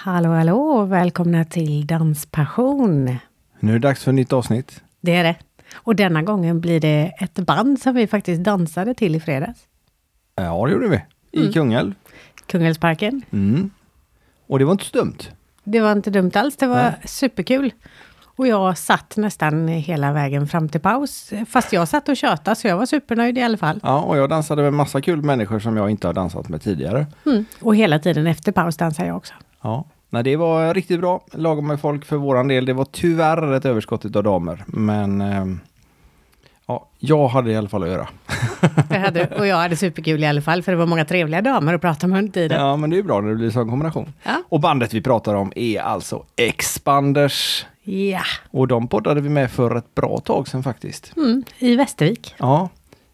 Hallå, hallå! Välkomna till Danspassion. Nu är det dags för ett nytt avsnitt. Det är det. Och denna gången blir det ett band som vi faktiskt dansade till i fredags. Ja, det gjorde vi. I Mm. Kungälv. Kungälvsparken. Mm. Och det var inte så dumt. Det var inte dumt alls, det var Nej. superkul. Och jag satt nästan hela vägen fram till paus. Fast jag satt och tjötade, så jag var supernöjd i alla fall. Ja, och jag dansade med massa kul människor som jag inte har dansat med tidigare. Mm. Och hela tiden efter paus dansade jag också. Ja. Nej, det var riktigt bra. Lagom med folk för våran del. Det var tyvärr ett överskott av damer. Men ehm, ja, jag hade i alla fall att göra. Det hade, och jag hade superkul i alla fall, för det var många trevliga damer att prata med under tiden. Ja, men det är bra när det blir sån kombination. Ja. Och bandet vi pratar om är alltså Expanders. Ja, Och de poddade vi med för ett bra tag sedan faktiskt. mm. i Västervik. Ja,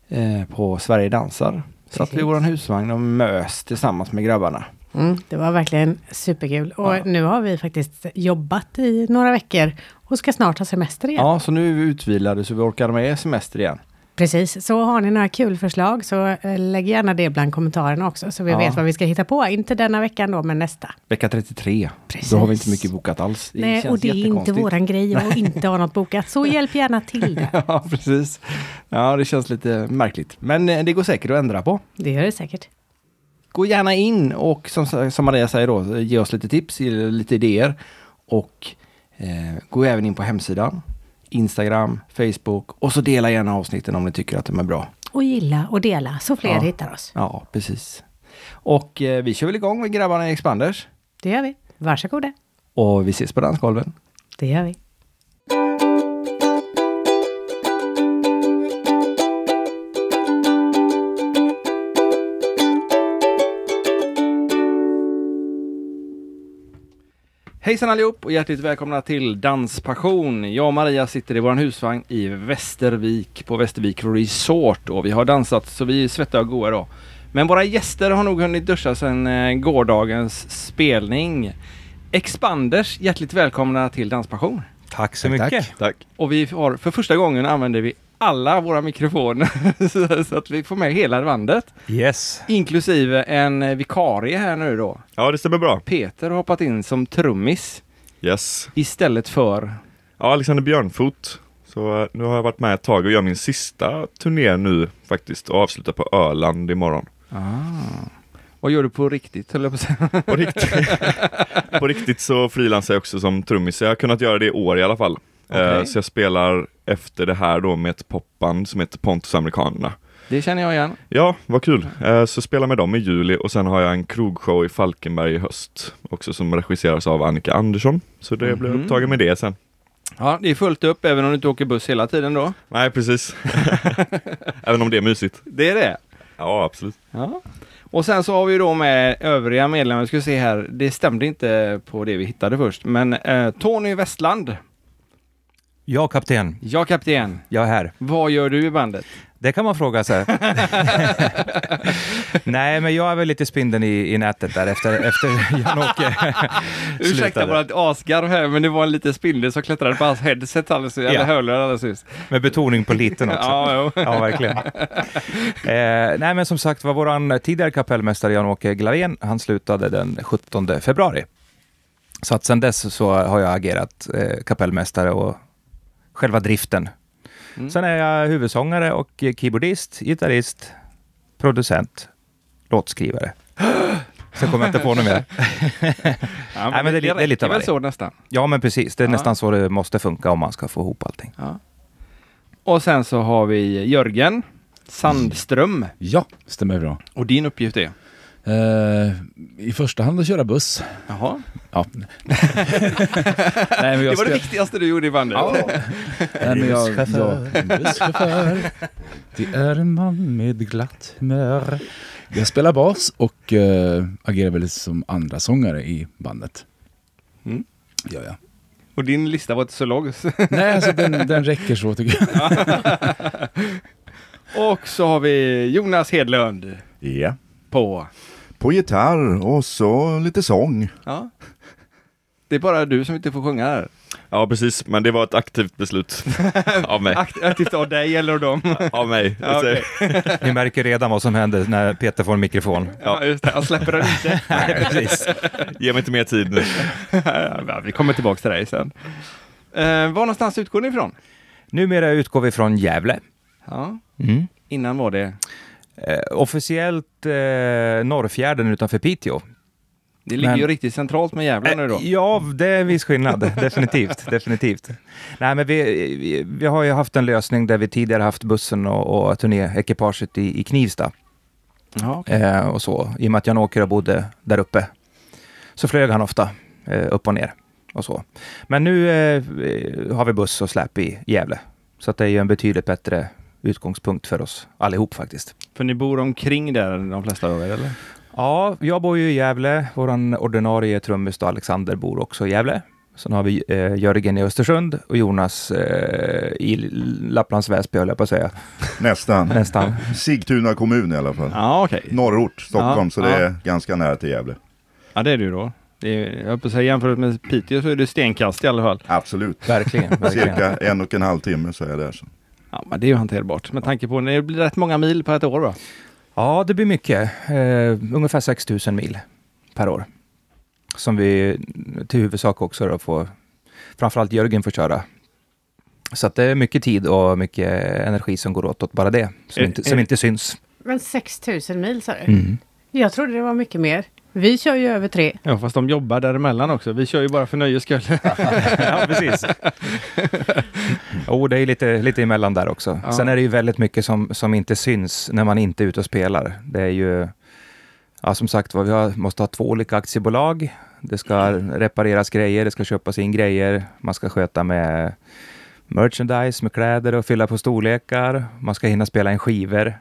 eh, på Sverige dansar. Satt vi i Precis. våran husvagn och mös tillsammans med grabbarna. Mm, det var verkligen superkul. Och Ja. nu har vi faktiskt jobbat i några veckor och ska snart ha semester igen. Ja, så nu är vi utvilade så vi orkar med semester igen. Precis, så har ni några kul förslag så eh, lägg gärna det bland kommentarerna också så vi Ja. vet vad vi ska hitta på. Inte denna veckan då, men nästa. Vecka 33. Precis. Då har vi inte mycket bokat alls. Det Nej, och det är inte våran grej att inte ha något bokat. Så hjälp gärna till där. Ja, precis. Ja, det känns lite märkligt. Men eh, det går säkert att ändra på. Det gör det säkert. Gå gärna in och som, som Maria säger då, ge oss lite tips, lite idéer. Och eh, gå även in på hemsidan, Instagram, Facebook och så dela gärna avsnitten om ni tycker att de är bra. Och gilla och dela så fler Ja. hittar oss. Ja, precis. Och eh, vi kör väl igång med grabbarna i Expanders. Det gör vi. Varsågoda. Och vi ses på dansgolven. Det gör vi. Hejsan allihop och hjärtligt välkomna till Danspassion. Jag och Maria sitter i vår husvagn i Västervik på Västervik Resort och vi har dansat så vi är svettiga och goa då. Men våra gäster har nog hunnit duscha sedan eh, gårdagens spelning. Expanders, hjärtligt välkomna till Danspassion. Tack så mycket. Tack. Och vi har för första gången använder vi alla våra mikrofoner så- att vi får med hela bandet. Yes. Inklusive en eh, vikarie här nu då. Ja, det stämmer bra. Peter har hoppat in som trummis Yes. istället för Ja, Alexander Björnfot. Så eh, nu har jag varit med ett tag och gör min sista turné nu faktiskt och avslutar på Öland imorgon. Ah. Vad gör du på riktigt, höll jag på att säga. På riktigt, på riktigt så frilansar jag också som trummis. Jag har kunnat göra det i år i alla fall. Eh, Okej. Så jag spelar efter det här då med ett popband som heter Pontus Amerikanerna. Det känner jag igen. Ja, vad kul. Eh, Så spelar med dem i juli och sen har jag en krogshow i Falkenberg i höst. Också som regisseras av Annika Andersson. Så det blir Mhm. upptagen med det sen. Ja, det är fullt upp även om du inte åker buss hela tiden då. Nej, precis. Även om det är mysigt. Det är det. Ja, absolut. Ja. Och sen så har vi då med övriga medlemmar, vi ska se här, det stämde inte på det vi hittade först, men eh, Tony Westland, Ja, kapten. ja kapten, Jag är här. vad gör du i bandet? Det kan man fråga sig. Nej, men jag är väl lite spindeln i, i nätet där efter, efter Jan-Åke Ursäkta ett asgarv här, men det var en liten spindel som klättrade på hans headset alldeles, eller Ja. hörlurar alldeles nyss. Med betoning på liten också. Ja. Ja, verkligen. Eh, nej, men som sagt var våran tidigare kapellmästare Jan-Åke Glavén, han slutade den 17 februari. Så att sedan dess så har jag agerat eh, kapellmästare och själva driften. Mm. Sen är jag huvudsångare och keyboardist, gitarrist, producent, låtskrivare. Sen kommer jag inte på något mer. Ja, Nej, men det är det är lite av väl varje. så nästan. Ja, men precis. Det är Ja. nästan så det måste funka om man ska få ihop allting. Ja. Och sen så har vi Jörgen Sandström. Ja, stämmer bra. Och din uppgift är? Eh, I första hand att köra buss. Jaha. Ja. Nej, men Det jag var det viktigaste du gjorde i bandet. Ja. Nej, men jag, Busschaufför. jag, busschaufför. Det är en man med glatt humör. Jag spelar bas och eh, agerar väl som andra sångare i bandet. Mm. Ja, ja. Och din lista var inte så lång. Nej, alltså den, den räcker så tycker jag. och så har vi Jonas Hedlund Ja. på... På gitarr och så lite sång. Ja. Det är bara du som inte får sjunga här. Ja, precis. Men det var ett aktivt beslut av mig. Akt- Aktivt av dig eller av dem? Av mig. Ja, okej. Ni märker redan vad som händer när Peter får en mikrofon. Ja, just det. Jag släpper den inte. Nej, precis. Ge mig inte mer tid nu. ja, vi kommer tillbaka till dig sen. Eh, var någonstans utgår ni ifrån? Numera utgår vi från Gävle. Ja, Mm. innan var det... Eh, officiellt eh, Norrfjärden utanför Piteå. Det ligger Men- ju riktigt centralt med Gävle nu då. Eh, Ja, det är en viss skillnad. definitivt. definitivt. Nej, men vi, vi, vi har ju haft en lösning där vi tidigare haft bussen och, och turnéekipaget i, i Knivsta. Ja, okej. Eh, och så. I och med att Jan Åker bodde där uppe så flög han ofta eh, upp och ner. Och så. Men nu eh, har vi buss och släp i Gävle. Så att det är ju en betydligt bättre utgångspunkt för oss allihop faktiskt. För ni bor omkring där de flesta av er, eller? Ja, jag bor ju i Gävle. Vår ordinarie trummis Alexander bor också i Gävle. Sen har vi eh, Jörgen i Östersund och Jonas eh, i Lapplands Väsby, höll jag på att säga. Nästan. Nästan. Sigtuna kommun i alla fall. Ja, okej. Norrort, Stockholm, Ja, så det ja. är ganska nära till Gävle. Ja, det är det ju då. Det är, jag höll på att säga jämfört med Piteå så är det stenkast i alla fall. Absolut. Verkligen. verkligen. Cirka en och en halv timme så är jag där. Så. Ja, men det är ju hanterbart med tanke på det blir rätt många mil på ett år va? Ja, det blir mycket. Eh, ungefär 6 000 mil per år. Som vi till huvudsak också då får, framförallt Jörgen får köra. Så att det är mycket tid och mycket energi som går åt åt bara det, som, Är- inte, är- som inte syns. Men 6000 mil sa du? Mm. Jag trodde det var mycket mer. Vi kör ju över tre. Ja, fast de jobbar däremellan också. Vi kör ju bara för nöjes skull. ja, precis. Jo, det är lite, lite emellan där också. Ja. Sen är det ju väldigt mycket som, som inte syns när man inte är ute och spelar. Det är ju, ja, som sagt vi har, måste ha två olika aktiebolag. Det ska repareras grejer, det ska köpas in grejer, man ska sköta med merchandise, med kläder och fylla på storlekar. Man ska hinna spela in skivor.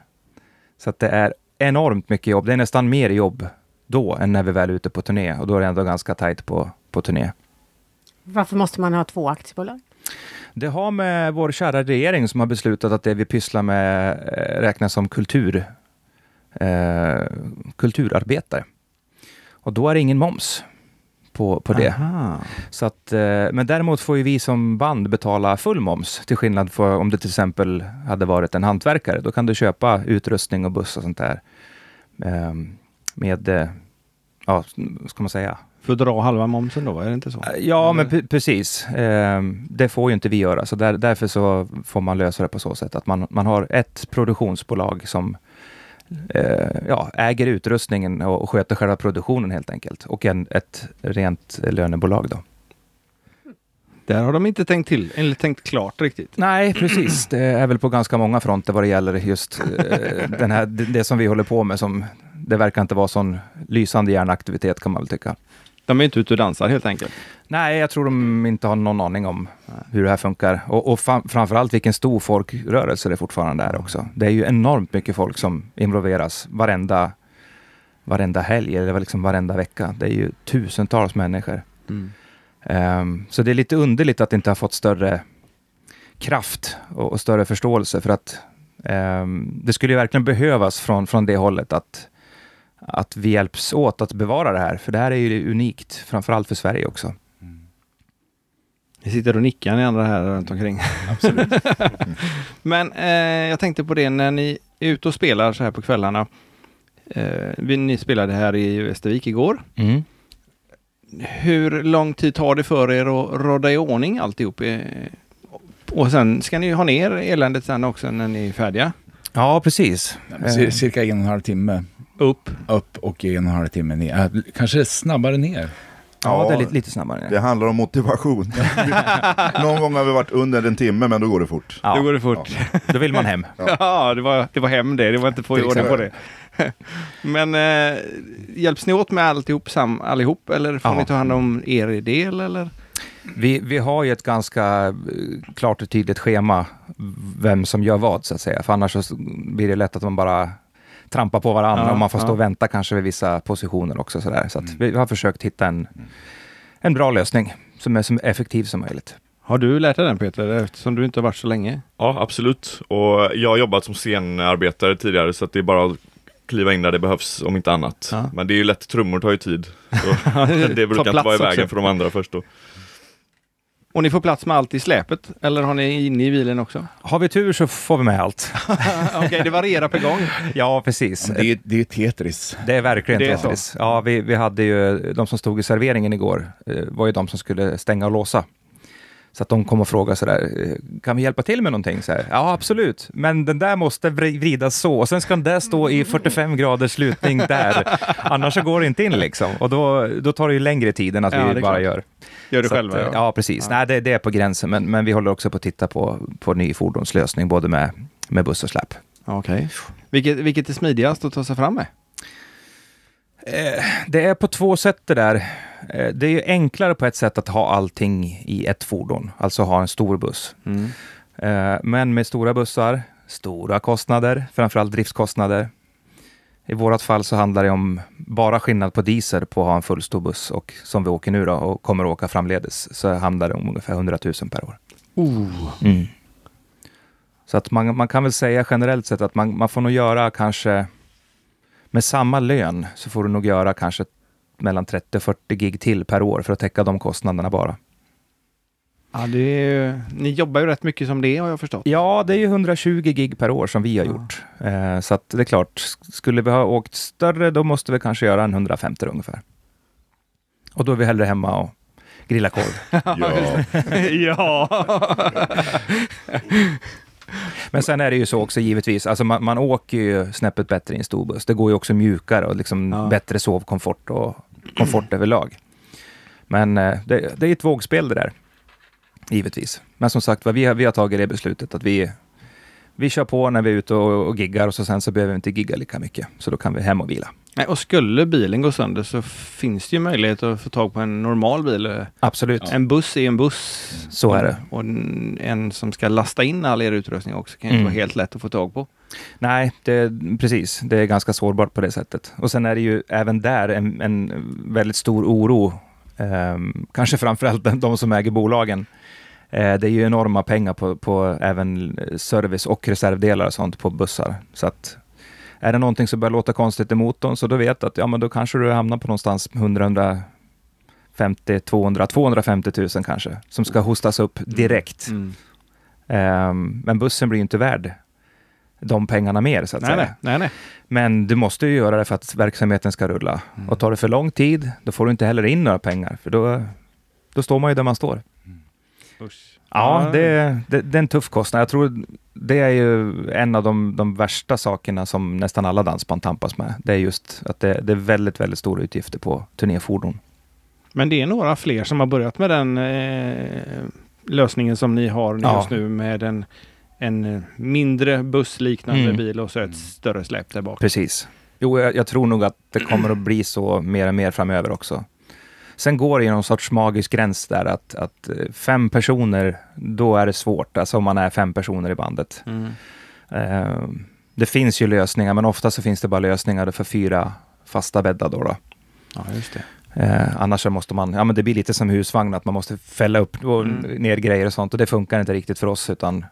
Så att det är enormt mycket jobb. Det är nästan mer jobb då än när vi väl är ute på turné. Och då är det ändå ganska tajt på, på turné. Varför måste man ha två aktiebolag? Det har med vår kära regering som har beslutat att det vi pysslar med eh, räknas som kultur, eh, kulturarbetare. Och då är det ingen moms på, på det. Aha. Så att, eh, men däremot får ju vi som band betala full moms, till skillnad från om det till exempel hade varit en hantverkare. Då kan du köpa utrustning och buss och sånt där eh, med, eh, ja, ska man säga, För att dra halva momsen då, är det inte så? Ja, men Eller? pre- precis. Ehm, det får ju inte vi göra, så där, därför så får man lösa det på så sätt att man, man har ett produktionsbolag som eh, ja, äger utrustningen och, och sköter själva produktionen helt enkelt. Och en, ett rent lönebolag då. Där har de inte tänkt till, eller tänkt klart riktigt. Nej, precis. Det är väl på ganska många fronter vad det gäller just eh, den här, det som vi håller på med. Som, det verkar inte vara sån lysande hjärnaktivitet kan man väl tycka. De är inte ute och dansar helt enkelt. Nej, jag tror de inte har någon aning om hur det här funkar. Och, och fram, framförallt vilken stor folkrörelse det fortfarande är också. Det är ju enormt mycket folk som involveras varenda, varenda helg eller liksom varenda vecka. Det är ju tusentals människor. Ehm, så det är lite underligt att det inte har fått större kraft och, och större förståelse för att ehm, det skulle ju verkligen behövas från, från det hållet att, att vi hjälps åt att bevara det här. För det här är ju unikt, framförallt för Sverige också. Vi sitter och nickar ni andra här runt omkring. Absolut. Men eh, jag tänkte på det när ni är ute och spelar så här på kvällarna. Eh, vi, ni spelade här i Västervik igår. Mm. Hur lång tid tar det för er att råda i ordning alltihop? Eh, och sen ska ni ju ha ner eländet sen också när ni är färdiga. Ja, precis. Cir- Cirka en och en halv timme Upp. upp och en och en halv timme ner. Äh, Kanske snabbare ner. Ja, det är Ja, lite, lite snabbare. Det handlar om motivation. Någon gång har vi varit under en timme, men då går det fort. Ja, Då går det fort. Då vill man hem. Ja, det, var, det var hem det. Det var inte få i Till ordning på det. exempel. Men eh, hjälps ni åt med alltihop sam, allihop eller får Ja. ni ta hand om er del eller? Vi, vi har ju ett ganska eh, klart och tydligt schema vem som gör vad, så att säga. För annars så s- blir det lätt att man bara trampar på varandra Ja, och man får stå ja. och vänta kanske vid vissa positioner också. Så, där. så att vi har försökt hitta en, en bra lösning som är så effektiv som möjligt. Har du lärt dig den Peter eftersom du inte har varit så länge? Ja, absolut. Och jag har jobbat som scenarbetare tidigare så att det är bara att kliva in där det behövs om inte annat. Ja. Men det är ju lätt, trummor tar ju tid. Så det brukar inte vara i vägen också. för de andra först då. Och ni får plats med allt i släpet? Eller har ni inne i bilen också? Har vi tur så får vi med allt. Okej, det varierar per gång. Ja, precis. Det är, det är Tetris. Det är verkligen Det är Tetris. Ja, vi, vi hade ju, de som stod i serveringen igår, eh, var ju de som skulle stänga och låsa. Så att de kom och frågade sådär, eh, kan vi hjälpa till med någonting? Så här, ja, absolut, men den där måste vri- vridas så, och sen ska den där stå i 45 graders slutning där, annars så går det inte in liksom. Och då, då tar det ju längre tid än att Ja, vi bara klart. gör. Gör det att, själva? eh, ja. precis. Nej, det, det är på gränsen, men, men vi håller också på att titta på, på ny fordonslösning, både med, med buss och släp. Okej. Vilket, vilket är smidigast att ta sig fram med? Eh, Det är på två sätt det där. Eh, Det är ju enklare på ett sätt att ha allting i ett fordon, alltså ha en stor buss. Eh, Men med stora bussar, stora kostnader, framförallt driftskostnader. I vårat fall så handlar det om bara skillnad på diesel på att ha en fullstor buss och som vi åker nu då och kommer att åka framledes så handlar det om ungefär 100 000 per år. Mm. Så att man, man kan väl säga generellt sett att man, man får nog göra kanske med samma lön så får du nog göra kanske mellan 30 och 40 gig till per år för att täcka de kostnaderna bara. Ja, det är, ju- ni jobbar ju rätt mycket som det har jag förstått. Ja, det är ju 120 gig per år som vi har Ja. gjort. Eh, så att det är klart, sk- skulle vi ha åkt större, då måste vi kanske göra en 150 ungefär. Och då är vi hellre hemma och grilla korv. Ja. ja. Men sen är det ju så också givetvis, alltså man, man åker ju snäppet bättre i en stor buss. Det går ju också mjukare och liksom Ja. bättre sovkomfort och komfort överlag. Men eh, det, det är ett vågspel det där, givetvis. Men som sagt vi har, vi har tagit det beslutet att vi, vi kör på när vi är ute och, och giggar och så sen så behöver vi inte gigga lika mycket. Så då kan vi hem och vila. Nej, och skulle bilen gå sönder så finns det ju möjlighet att få tag på en normal bil. Absolut. En buss är en buss. Så är det. Och en, som ska lasta in all er utrustning också kan ju inte Mm. vara helt lätt att få tag på. Nej, det, precis. Det är ganska sårbart på det sättet. Och sen är det ju även där en, en väldigt stor oro. Ehm, kanske framförallt de som äger bolagen. Eh, det är ju enorma pengar på, på även service och reservdelar och sånt på bussar. Så att är det någonting som börjar låta konstigt i motorn så då vet du att ja, men då kanske du hamnar på någonstans 100, 150, 200, 250 000 kanske som ska hostas upp direkt. Mm. Ehm, men bussen blir ju inte värd de pengarna mer så att Nej, säga. nej, nej, nej. Men du måste ju göra det för att verksamheten ska rulla. Mm. Och tar det för lång tid, då får du inte heller in några pengar, för då, då står man ju där man står. Usch. Ja, det, det, det är en tuff kostnad. Jag tror det är ju en av de, de värsta sakerna som nästan alla dansband tampas med. Det är just att det, det är väldigt, väldigt stora utgifter på turnéfordon. Men det är några fler som har börjat med den eh, lösningen som ni har Ja. just nu med en, en eh, mindre bussliknande Mm. bil och så ett större släp där bak. Precis. Jo, jag, jag tror nog att det kommer att bli så mer och mer framöver också. Sen går det ju någon sorts magisk gräns där att, att eh, fem personer, då är det svårt. Alltså om man är fem personer i bandet. Mm. Eh, det finns ju lösningar, men ofta så finns det bara lösningar för fyra fasta bäddar då. då. Ja, just det. Eh, annars så måste man, ja men det blir lite som husvagn, att man måste fälla upp och Mm. ner grejer och sånt. Och det funkar inte riktigt för oss, utan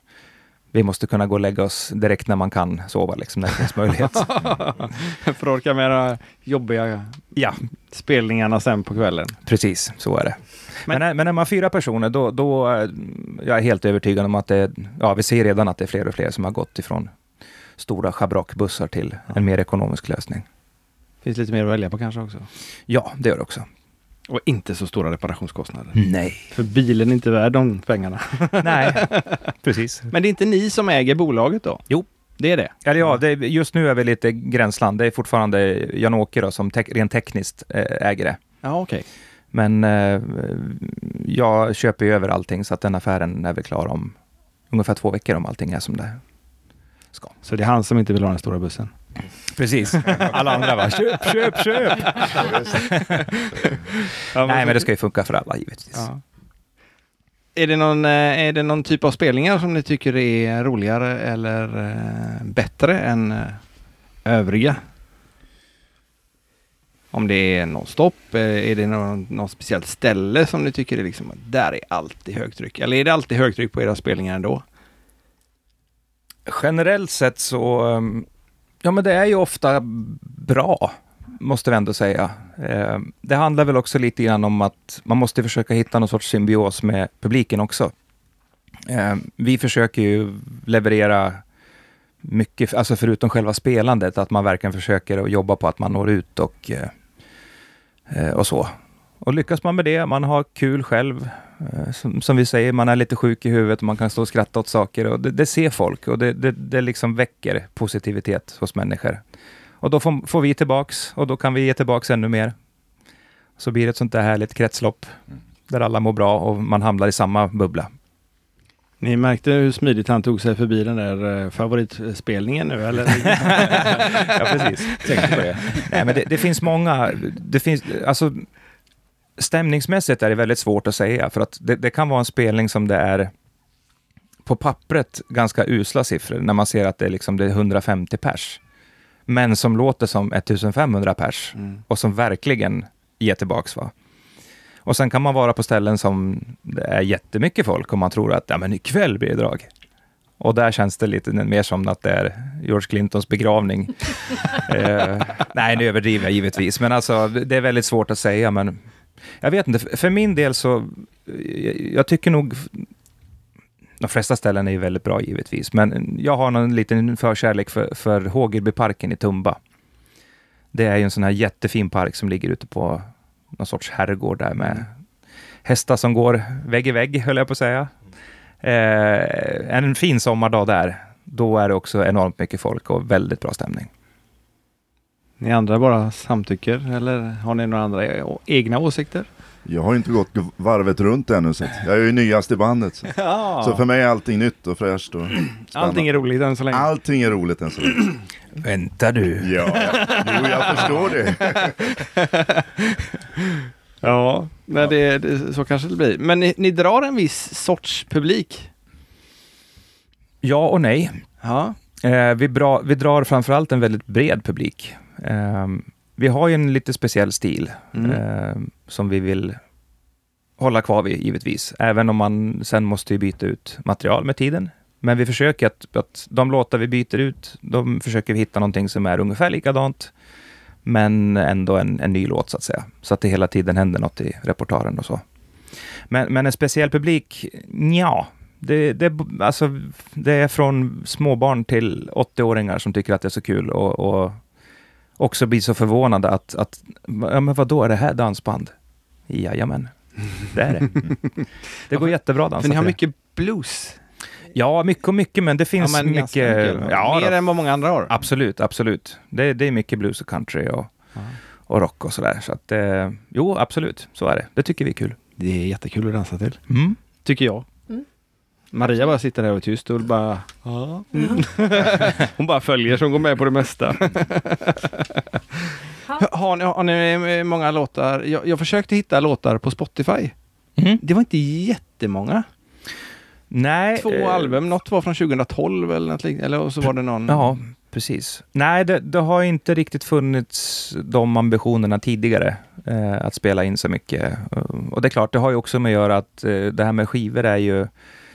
vi måste kunna gå och lägga oss direkt när man kan sova, liksom, när det finns möjlighet. för att orka med de jobbiga ja, spelningarna sen på kvällen. Precis, så är det. Men- Men, men, när man är fyra personer, då, då eh, jag är helt övertygad om att det, ja, vi ser redan att det är fler och fler som har gått ifrån stora schabrakbussar till en mer ekonomisk lösning. Finns lite mer att välja på kanske också. Ja, det gör det också. Och inte så stora reparationskostnader. Nej. För bilen är inte värd de pengarna. Nej, precis. Men det är inte ni som äger bolaget då? Jo. Det är det? Eller ja, det, just nu är vi lite gränsland. Det är fortfarande Jan-Åke då, som te- rent tekniskt eh, äger det. Ja, okej. Men eh, jag köper ju över allting, så att den affären är väl klar om ungefär två veckor om allting är som det ska. Så det är han som inte vill ha den stora bussen? Precis. Alla andra bara köp, köp, köp. Nej, men det ska ju funka för alla givetvis. Ja. Är det, någon, eh, är det någon typ av spelningar som ni tycker är roligare eller eh, bättre än eh, övriga? Om det är nonstop, är det någon, något speciellt ställe som ni tycker är liksom, där är alltid högtryck? Eller är det alltid högtryck på era spelningar ändå? Generellt sett så um, Ja, men det är ju ofta bra, måste vi ändå säga. Eh, det handlar väl också lite grann om att man måste försöka hitta någon sorts symbios med publiken också. Eh, vi försöker ju leverera mycket, alltså förutom själva spelandet, att man verkligen försöker att jobba på att man når ut och, eh, eh, och så. Och lyckas man med det, man har kul själv, eh, som, som vi säger, man är lite sjuk i huvudet och man kan stå och skratta åt saker och det, det ser folk och det, det, det liksom väcker positivitet hos människor. Och då får, får vi tillbaks och då kan vi ge tillbaks ännu mer. Så blir det ett sånt där härligt kretslopp där alla mår bra och man hamnar i samma bubbla. Ni märkte hur smidigt han tog sig förbi den där eh, favoritspelningen nu eller? ja, precis. Tänkte på det. Nej, men det, det finns många... Det finns, alltså, stämningsmässigt är det väldigt svårt att säga, för att det, det kan vara en spelning som det är på pappret ganska usla siffror, när man ser att det är, liksom, det är 150 pers. Men som låter som 1500 pers Mm. och som verkligen ger tillbaks. Va? Och sen kan man vara på ställen som det är jättemycket folk och man tror att ja, men ikväll blir det drag. Och där känns det lite mer som att det är George Clintons begravning. eh, nej, nu överdriver jag givetvis, men alltså det är väldigt svårt att säga. Men jag vet inte, för min del så, jag, jag tycker nog de flesta ställen är ju väldigt bra givetvis, men jag har någon liten förkärlek för, för Hågelbyparken i Tumba. Det är ju en sån här jättefin park som ligger ute på någon sorts herrgård där med hästar som går vägg i vägg, höll jag på att säga. Eh, en fin sommardag där, då är det också enormt mycket folk och väldigt bra stämning. Ni andra bara samtycker eller har ni några andra e- egna åsikter? Jag har inte gått varvet runt ännu så jag är ju nyast i bandet. Så. Ja, så för mig är allting nytt och fräscht och allting är roligt än så länge. Allting är roligt än så länge. Vänta du! Ja, jo jag förstår det. Ja, men det, det, så kanske det blir. Men ni, ni drar en viss sorts publik? Ja och nej. Ja. Eh, vi, bra, vi drar framförallt en väldigt bred publik. Eh, vi har ju en lite speciell stil Mm. eh, som vi vill hålla kvar vid givetvis. Även om man sen måste ju byta ut material med tiden. Men vi försöker att, att de låtar vi byter ut, de försöker vi hitta någonting som är ungefär likadant. Men ändå en, en ny låt så att säga. Så att det hela tiden händer något i repertoaren och så. Men, men en speciell publik, ja. Det, det, alltså, det är från småbarn till 80-åringar som tycker att det är så kul och också blir så förvånade att, att ja, men vadå, är det här dansband? Jajamän, det är det. Det går jättebra att dansa För ni har till det. mycket blues? Ja, mycket och mycket, men det finns men ganska mycket... Ja, Mer då. än vad många andra har? Absolut, absolut. Det, det är mycket blues och country och, och rock och sådär. Så att, eh, jo, absolut, så är det. Det tycker vi är kul. Det är jättekul att dansa till. Mm. Tycker jag. Mm. Maria bara sitter där och är tyst och bara... Ja. Hon bara följer så hon går med på det mesta. Har, ni, har ni många låtar? Jag, jag försökte hitta låtar på Spotify. Mm. Det var inte jättemånga. Nej. Två eh, album. Något var från 2012 eller något liknande. Eller och så var det någon... Ja, precis. Nej, det, det har inte riktigt funnits de ambitionerna tidigare, eh, att spela in så mycket. Och det är klart, det har ju också med att göra att eh, det här med skivor är ju,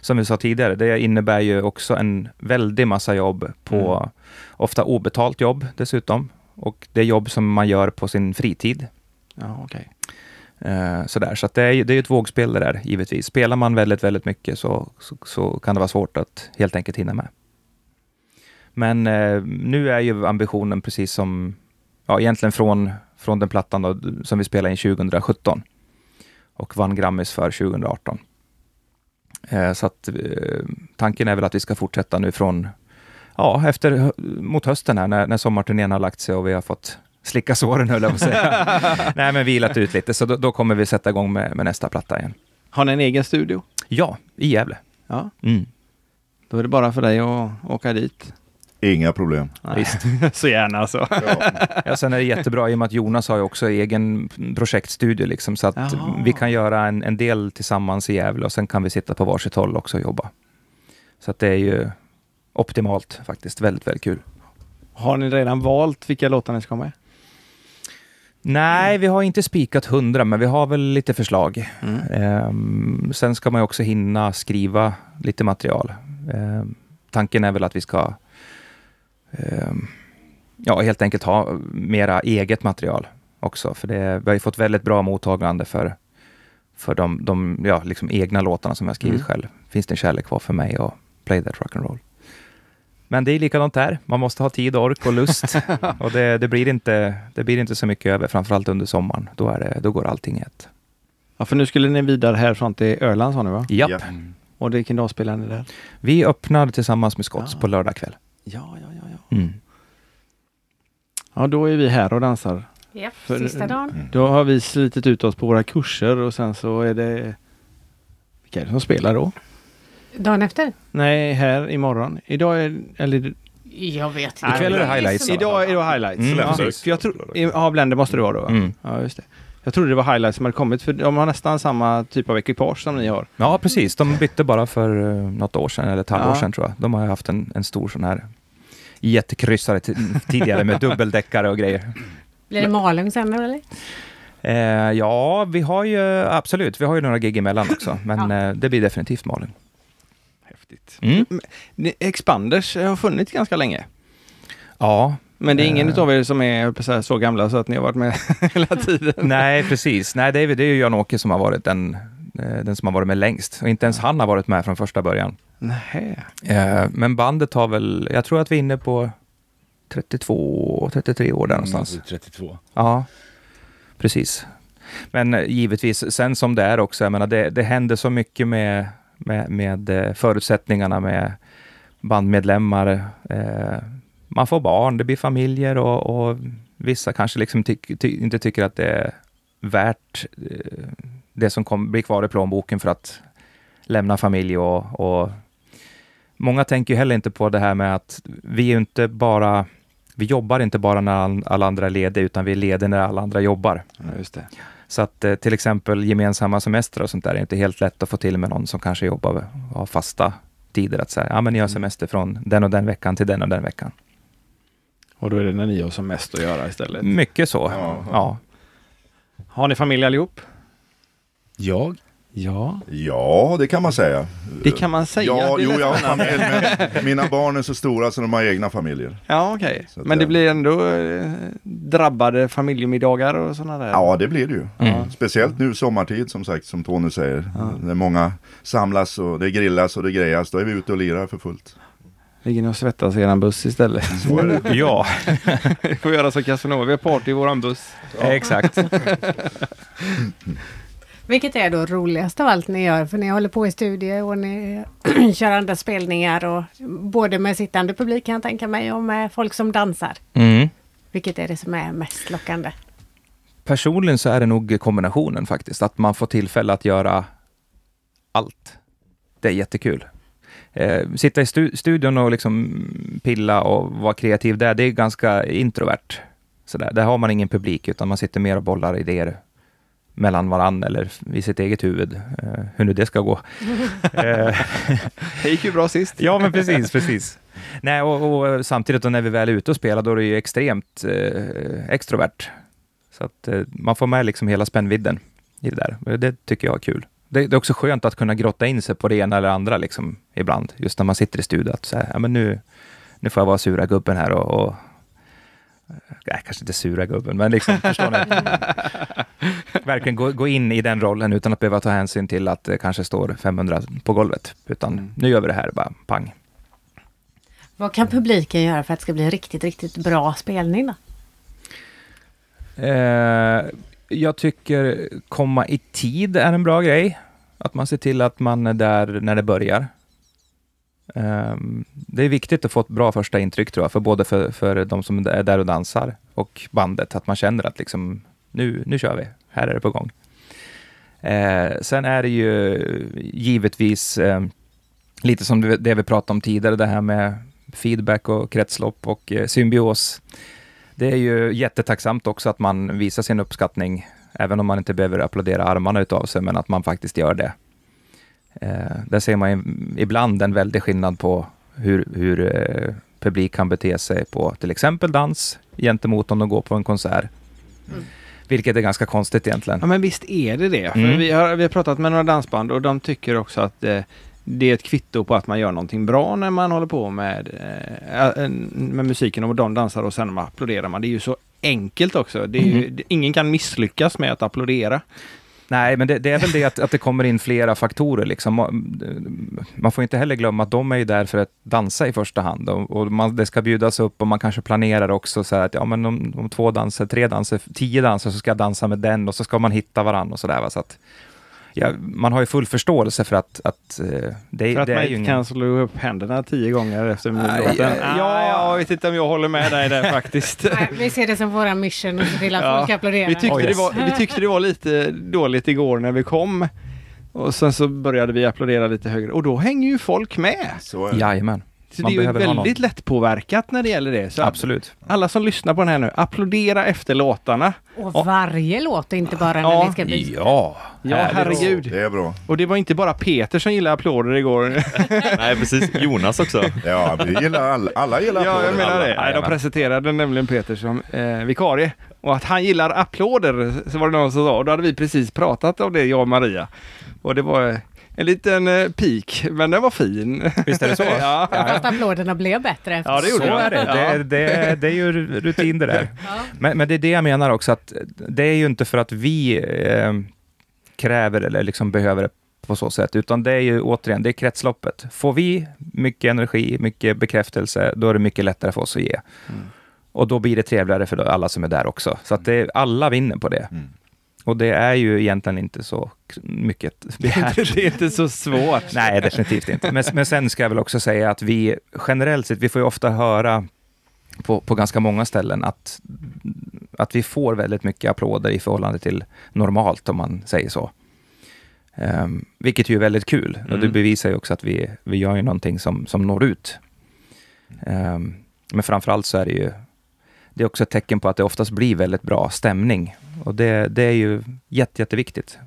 som vi sa tidigare, det innebär ju också en väldig massa jobb på, Mm. ofta obetalt jobb dessutom. Och det är jobb som man gör på sin fritid. Ja, okej. Eh, sådär. Så det är ju det är ett vågspel det där, givetvis. Spelar man väldigt, väldigt mycket så, så, så kan det vara svårt att helt enkelt hinna med. Men eh, nu är ju ambitionen precis som, ja egentligen från, från den plattan då, som vi spelade in 2017 och vann Grammis för 2018. Eh, så att eh, tanken är väl att vi ska fortsätta nu från, ja efter, mot hösten här när, när sommarturnén har lagt sig och vi har fått slicka såren höll jag på att säga. Nej men vilat ut lite, så då, då kommer vi sätta igång med, med nästa platta igen. Har ni en egen studio? Ja, i Gävle. Ja. Mm. Då är det bara för dig att åka dit. Inga problem. Så gärna alltså. Ja. Ja, sen är det jättebra i och med att Jonas har ju också egen projektstudio, liksom, så att Jaha. vi kan göra en, en del tillsammans i Gävle och sen kan vi sitta på varsitt håll också och jobba. Så att det är ju optimalt faktiskt. Väldigt, väldigt kul. Har ni redan valt vilka låtar ni ska ha med? Nej, vi har inte spikat hundra, men vi har väl lite förslag. Mm. Ehm, sen ska man ju också hinna skriva lite material. Ehm, tanken är väl att vi ska ja, helt enkelt ha mera eget material också. För det, vi har ju fått väldigt bra mottagande för, för de, de ja, liksom egna låtarna som jag skrivit Mm. själv. Finns det en kärlek kvar för mig och Play That Rock'n'Roll. Men det är likadant här. Man måste ha tid, ork och lust. och det, det, blir inte, det blir inte så mycket över, framförallt under sommaren. Då, är det, då går allting i ett. Ja, för nu skulle ni vidare härifrån till Öland sa ni va? Japp. Ja. Och vilken dag spelar ni där? Vi öppnar tillsammans med Scotts Ja. på lördag kväll. Ja, ja, ja, ja. Mm. Ja, då är vi här och dansar. Ja, För- sista dagen. Då har vi slitit ut oss på våra kurser och sen så är det... Vilka är det som spelar då? Dagen efter? Nej, här imorgon. Idag är... Eller... Jag vet Nej, Ikväll är det highlights. Idag är det highlights. Mm, ja, för jag tror... Ja, Blender måste det vara då. va? Mm. Ja, just det. Jag trodde det var highlights som hade kommit för de har nästan samma typ av ekipage som ni har. Ja, precis. De bytte bara för uh, något år sedan, eller ett halvår Ja. sedan tror jag. De har ju haft en, en stor sån här jättekryssare tidigare med dubbeldäckare och grejer. Blir det Malung sen eller? Eh, ja, vi har ju absolut, vi har ju några gig emellan också, men Ja. eh, det blir definitivt Malin. Häftigt. Mm. Expanders har funnits ganska länge. Ja, Men det är ingen Eh. utav er som är så gamla så att ni har varit med hela tiden. nej precis. Nej, det är, det är ju Jan-Åke som har varit den, eh, den som har varit med längst. Och inte ens han har varit med från första början. Nej. Eh, men bandet har väl, jag tror att vi är inne på 32, 33 år där någonstans. Mm, 32. Ja, precis. Men eh, givetvis, sen som det är också, jag menar, det, det händer så mycket med, med, med eh, förutsättningarna med bandmedlemmar. Eh, man får barn, det blir familjer och, och vissa kanske liksom tyck, ty, inte tycker att det är värt eh, det som kom, blir kvar i plånboken för att lämna familj och, och Många tänker ju heller inte på det här med att vi är inte bara vi jobbar inte bara när all- alla andra är lediga, utan vi är lediga när alla andra jobbar. Ja, just det. Så att eh, till exempel gemensamma semestrar och sånt där är inte helt lätt att få till med någon som kanske jobbar och har fasta tider att säga, ja men ni har semester från den och den veckan till den och den veckan. Och då är det när ni har som mest att göra istället. Mycket så. Ja. Ja. Har ni familj allihop? Jag? Ja, Ja, det kan man säga. det kan man säga. Ja, jo, jag har familj, men mina barn är så stora så de har egna familjer. Ja, okej. Att Men det det- blir ändå eh, drabbade familjemiddagar och sådana där? Ja, det blir det ju. Mm. Speciellt nu sommartid som sagt, som Tony säger. När många samlas och det grillas och det grejas, då är vi ute och lirar för fullt. Ligger ni och svettas i eran buss istället? Så är det. Ja, Vi får göra som Casanova, vi har party i våran buss. exakt. Vilket är då roligast av allt ni gör? För ni håller på i studier och ni kör andra spelningar och både med sittande publik kan jag tänka mig och med folk som dansar. Mm. Vilket är det som är mest lockande? Personligen så är det nog kombinationen faktiskt, att man får tillfälle att göra allt. Det är jättekul. Eh, sitta i stu- studion och liksom pilla och vara kreativ där, det är ganska introvert. Sådär. Där har man ingen publik, utan man sitter mer och bollar idéer mellan varann eller i sitt eget huvud. Eh, hur nu det ska gå. eh, Det gick ju bra sist. Ja, men precis, precis. Nej, och, och samtidigt då när vi väl är ute och spelar, då är det ju extremt eh, extrovert. Så att eh, man får med liksom hela spännvidden i det där. Det tycker jag är kul. Det, det är också skönt att kunna grotta in sig på det ena eller andra liksom, ibland. Just när man sitter i studion. Att så här, ja, men nu, nu får jag vara sura gubben här och, och Nej, kanske inte sura gubben, men liksom, förstår ni? Verkligen gå, gå in i den rollen utan att behöva ta hänsyn till att det kanske står 500 på golvet. Utan Mm. nu gör vi det här, bara pang. Vad kan publiken göra för att det ska bli riktigt, riktigt bra spelning då? Eh, jag tycker komma i tid är en bra grej. Att man ser till att man är där när det börjar. Ehm, det är viktigt att få ett bra första intryck tror jag, för både för, för de som är där och dansar och bandet, att man känner att liksom, nu, nu kör vi, här är det på gång. Eh, sen är det ju givetvis eh, lite som det det vi pratade om tidigare, det här med feedback och kretslopp och eh, symbios. Det är ju jättetacksamt också att man visar sin uppskattning, även om man inte behöver applådera armarna utav sig, men att man faktiskt gör det. Eh, där ser man ibland en väldig skillnad på hur, hur eh, publik kan bete sig på till exempel dans gentemot om de går på en konsert. Vilket är ganska konstigt egentligen. Ja men visst är det det. För Mm. vi, har, vi har pratat med några dansband och de tycker också att eh, det är ett kvitto på att man gör någonting bra när man håller på med, eh, med musiken och de dansar och sen applåderar man. Det är ju så enkelt också. Det är ju, det, ingen kan misslyckas med att applådera. Nej, men det, det är väl det att, att det kommer in flera faktorer. Liksom. Man- får inte heller glömma att de är ju där för att dansa i första hand. Och, och man, det ska bjudas upp och man kanske planerar också så här att ja, men om, om två danser, tre danser, tio danser så ska jag dansa med den och så ska man hitta varandra och sådär. Va? Så att, ja, man har ju full förståelse för att, att eh, det, För att det man är ju inte ingen... kan slå upp händerna tio gånger efter låten. ja, Ja, jag vet inte om jag håller med dig där faktiskt. Nej, vi ser det som våra mission och se till att Ja, folk applåderar. Vi tyckte, Oh, det yes. var, vi tyckte det var lite dåligt igår när vi kom. Och sen så började vi applådera lite högre och då hänger ju folk med. Så är det. Jajamän, Så Man det är ju väldigt lättpåverkat när det gäller det. Så absolut. alla som lyssnar på den här nu, applådera efter låtarna. Och varje låt, inte bara när Ja. ni ska byta. Ja, Ja, herregud. Det är bra. Och det var inte bara Peter som gillade applåder igår. Nej precis, Jonas också. Ja, vi gillar alla, alla gillar ja, jag applåder. menar det. Nej, de presenterade nämligen Peter som eh, vikarie. Och att han gillar applåder, så var det någon som sa. Och då hade vi precis pratat om det, jag och Maria. Och det var eh, en liten eh, peak, men den var fin. Visst är det så? ja. Fast applåderna blev bättre. Ja, det gjorde Så är det. Ja. Det, det, det är ju rutin det där. Ja. Men, men det är det jag menar också, att det är ju inte för att vi eh, kräver eller liksom behöver det på så sätt, utan det är ju återigen, det är kretsloppet. Får vi mycket energi, mycket bekräftelse, då är det mycket lättare för oss att ge. Och då blir det trevligare för alla som är där också. Så att det, alla vinner på det. Mm. Och det är ju egentligen inte så mycket begärt. det är inte så svårt. Nej, definitivt inte. Men, men sen ska jag väl också säga att vi generellt sett, vi får ju ofta höra på, på ganska många ställen att, att vi får väldigt mycket applåder i förhållande till normalt, om man säger så. Um, vilket ju är väldigt kul. Och det Mm. bevisar ju också att vi, vi gör ju någonting som, som når ut. Um, men framförallt så är det ju det är också ett tecken på att det oftast blir väldigt bra stämning. Och det, det är ju jätte, jätteviktigt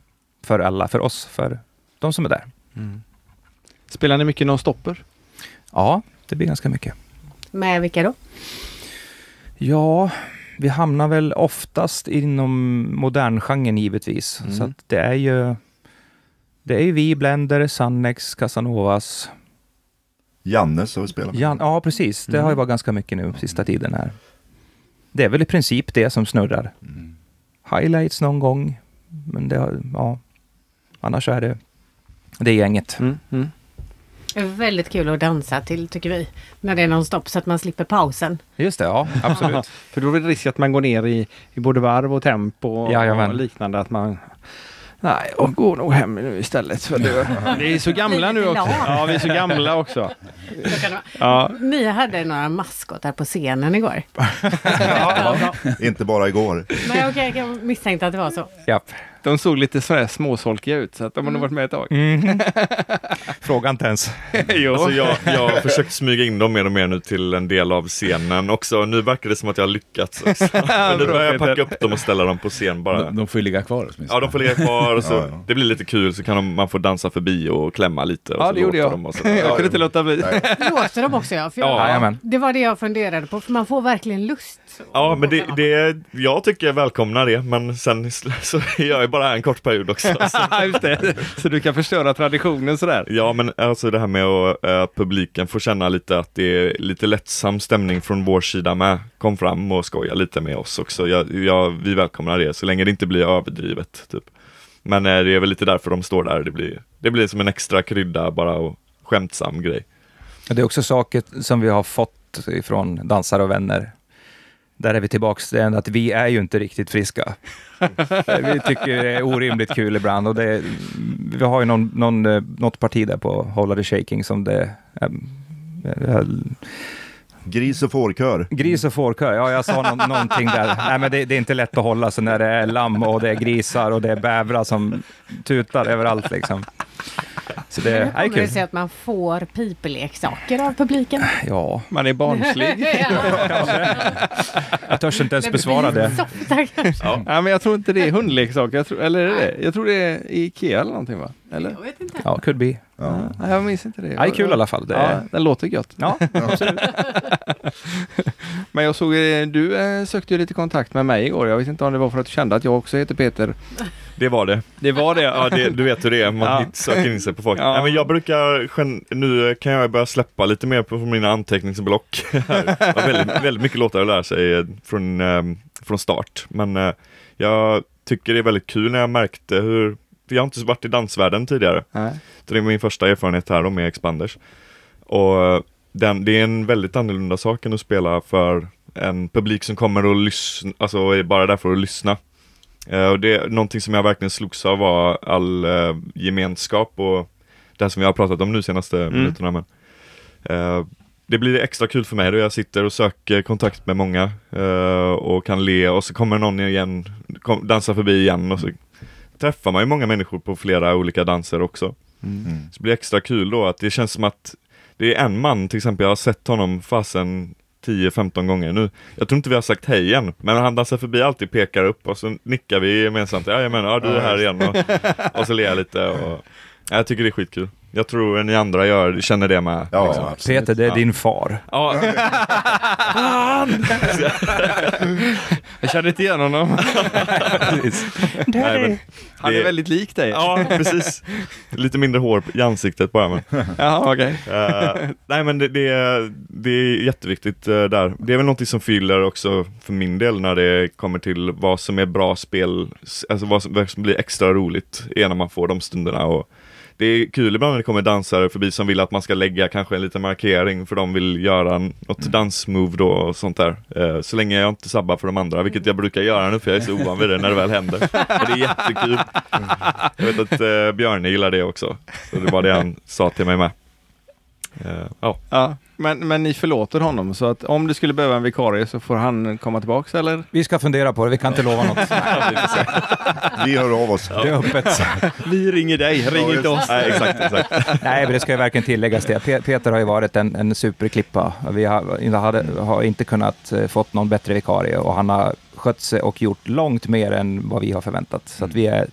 för alla, för oss, för de som är där. Mm. Spelar ni mycket non-stopper? Ja, det blir ganska mycket. Med vilka då? Ja, vi hamnar väl oftast inom moderngenren givetvis. Mm. Så att det är ju det är ju vi, Blender, Sannex, Casanovas. Jannes har vi spelat med. Jan, ja, precis. Det har ju varit ganska mycket nu sista tiden här. Det är väl i princip det som snurrar. Mm. Highlights någon gång, men det har, ja. Annars är det det gänget. Mm. Mm. Det är väldigt kul att dansa till tycker vi. När det är någon stopp så att man slipper pausen. Just det, ja, absolut. För då är det risk att man går ner i, i både varv och tempo och, och liknande. Att man... Nej, jag går nog hem nu istället. För det, vi är så gamla nu också. Ja, vi är så gamla också. Ja, Ni hade några maskotar på scenen igår. Inte bara igår. Men okej, jag misstänkte att det var så. Japp. De såg lite sådär småsolkiga ut så att de har nog varit med ett tag. Mm. Fråga inte ens. jo. Alltså jag, jag har försökt smyga in dem mer och mer nu till en del av scenen också. Nu verkar det som att jag har lyckats också. Men nu börjar jag packa upp dem och ställa dem på scen bara. De, de får ju ligga kvar åtminstone. Ja, de får ligga kvar och så Ja, ja. det blir lite kul så kan de, man få dansa förbi och klämma lite. Och Ja, det gjorde jag. De och så. Jag kunde inte låta bli. Låter de också ja? För Ja, jag, jajamän. det var det jag funderade på, för man får verkligen lust. Ja, men det, det, jag tycker jag välkomnar det, men sen så är jag ju bara här en kort period också. Så. Just det. Så du kan förstöra traditionen sådär. Ja, men alltså det här med att äh, publiken får känna lite att det är lite lättsam stämning från vår sida med. Kom fram och skoja lite med oss också. Jag, jag, vi välkomnar det, så länge det inte blir överdrivet. Typ. Men eh, det är väl lite därför de står där. Det blir, det blir som en extra krydda bara och skämtsam grej. Det är också saker som vi har fått ifrån dansare och vänner. Där är vi tillbaks till att vi är ju inte riktigt friska. vi tycker det är orimligt kul ibland och det, vi har ju någon, någon, eh, något parti där på the Shaking som det ehm, eh, Gris och fårkör. Gris och fårkör, ja jag sa nå- någonting där. Nej men det, det är inte lätt att hålla sig när det är lamm och det är grisar och det är bävrar som tutar överallt liksom. Så det Hur är kommer det kul. sig att man får pipeleksaker av publiken? Ja, Man är barnslig. jag törs inte ens besvara det. Ja, men jag tror inte det är hundleksaker. Jag tror, eller är det det? Jag tror det är Ikea eller någonting va? Eller? Jag vet inte. Ja, could be. Ja. Nej, jag minns inte det. Ja, kul i alla fall. Det Ja, är, den låter gött. ja, absolut. Men jag såg, eh, du eh, sökte ju lite kontakt med mig igår. Jag vet inte om det var för att du kände att jag också heter Peter. Det var det. Det var det. Ja, det, du vet hur det är, man Ja. söker in sig på folk. Ja. Nej, men jag brukar, nu kan jag börja släppa lite mer på mina anteckningsblock. Väldigt, väldigt mycket låtar att lära sig eh, från, eh, från start. Men eh, jag tycker det är väldigt kul när jag märkte hur, för jag har inte varit i dansvärlden tidigare. Nej. Så det är min första erfarenhet här då med Expanders. Och eh, den, det är en väldigt annorlunda sak än att spela för en publik som kommer och lyssna, alltså är bara där för att lyssna. Eh, och det är någonting som jag verkligen slogs av var all eh, gemenskap och det här som vi har pratat om nu senaste minuterna. Men, eh, det blir extra kul för mig då jag sitter och söker kontakt med många eh, och kan le och så kommer någon igen, kom, dansar förbi igen och så träffar man ju många människor på flera olika danser också. Så det blir extra kul då att det känns som att det är en man till exempel, jag har sett honom fasen 10-15 gånger nu. Jag tror inte vi har sagt hej än, men han dansar förbi alltid, pekar upp och så nickar vi gemensamt. Ja, jag menar, ja du är här igen och, och så ler jag lite och ja, jag tycker det är skitkul. Jag tror ni andra gör, känner det med. Ja, liksom. absolut. Peter, det är Ja. din far. Ja, Jag kände inte igen honom. nej, men, Han är väldigt lik dig. ja, precis. Lite mindre hår i ansiktet bara men. Jaha, okej. Eh, nej men det, det, är, det är jätteviktigt eh, där. Det är väl något som fyller också för min del när det kommer till vad som är bra spel, alltså vad som, vad som blir extra roligt är när man får de stunderna. Och det är kul ibland när det kommer dansare förbi som vill att man ska lägga kanske en liten markering för de vill göra något dansmove då och sånt där. Eh, så länge jag inte sabbar för de andra, vilket jag brukar göra nu för jag är så ovan vid det när det väl händer. Men det är jättekul. Jag vet att eh, Björne gillar det också. Så det var det han sa till mig med. Ja. Ja, men, men ni förlåter honom så att om du skulle behöva en vikarie så får han komma tillbaks eller? Vi ska fundera på det, vi kan inte lova något. Vi hör av oss. Det är öppet. Vi ringer dig, ring inte oss. Nej, exakt, exakt. Nej, men det ska ju verkligen tilläggas det. Pe- Peter har ju varit en, en superklippa. Vi har, inte- hade, har inte kunnat eh, fått någon bättre vikarie och han har skött sig och gjort långt mer än vad vi har förväntat. Så att vi är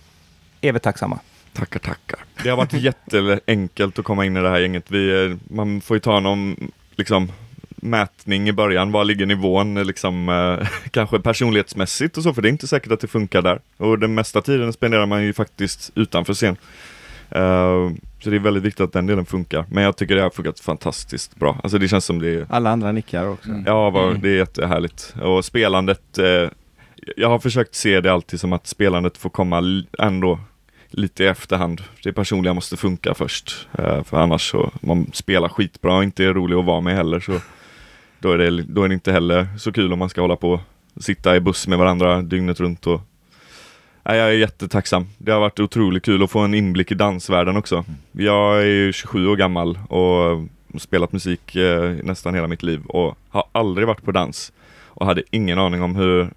evigt tacksamma. Tackar, tackar. Det har varit jätteenkelt att komma in i det här gänget. Vi, eh, man får ju ta någon liksom, mätning i början. Var ligger nivån liksom, eh, kanske personlighetsmässigt och så, för det är inte säkert att det funkar där. Och den mesta tiden spenderar man ju faktiskt utanför scen. Eh, så det är väldigt viktigt att den delen funkar. Men jag tycker det har funkat fantastiskt bra. Alltså det känns som det är Alla andra nickar också. Ja, vad, det är jättehärligt. Och spelandet, eh, jag har försökt se det alltid som att spelandet får komma ändå lite i efterhand. Det personliga måste funka först. Eh, för annars så, man spelar skitbra och inte är rolig att vara med heller så då är, det, då är det inte heller så kul om man ska hålla på och sitta i buss med varandra dygnet runt. Och, Nej, jag är jättetacksam. Det har varit otroligt kul att få en inblick i dansvärlden också. Jag är ju 27 år gammal och spelat musik eh, nästan hela mitt liv och har aldrig varit på dans och hade ingen aning om hur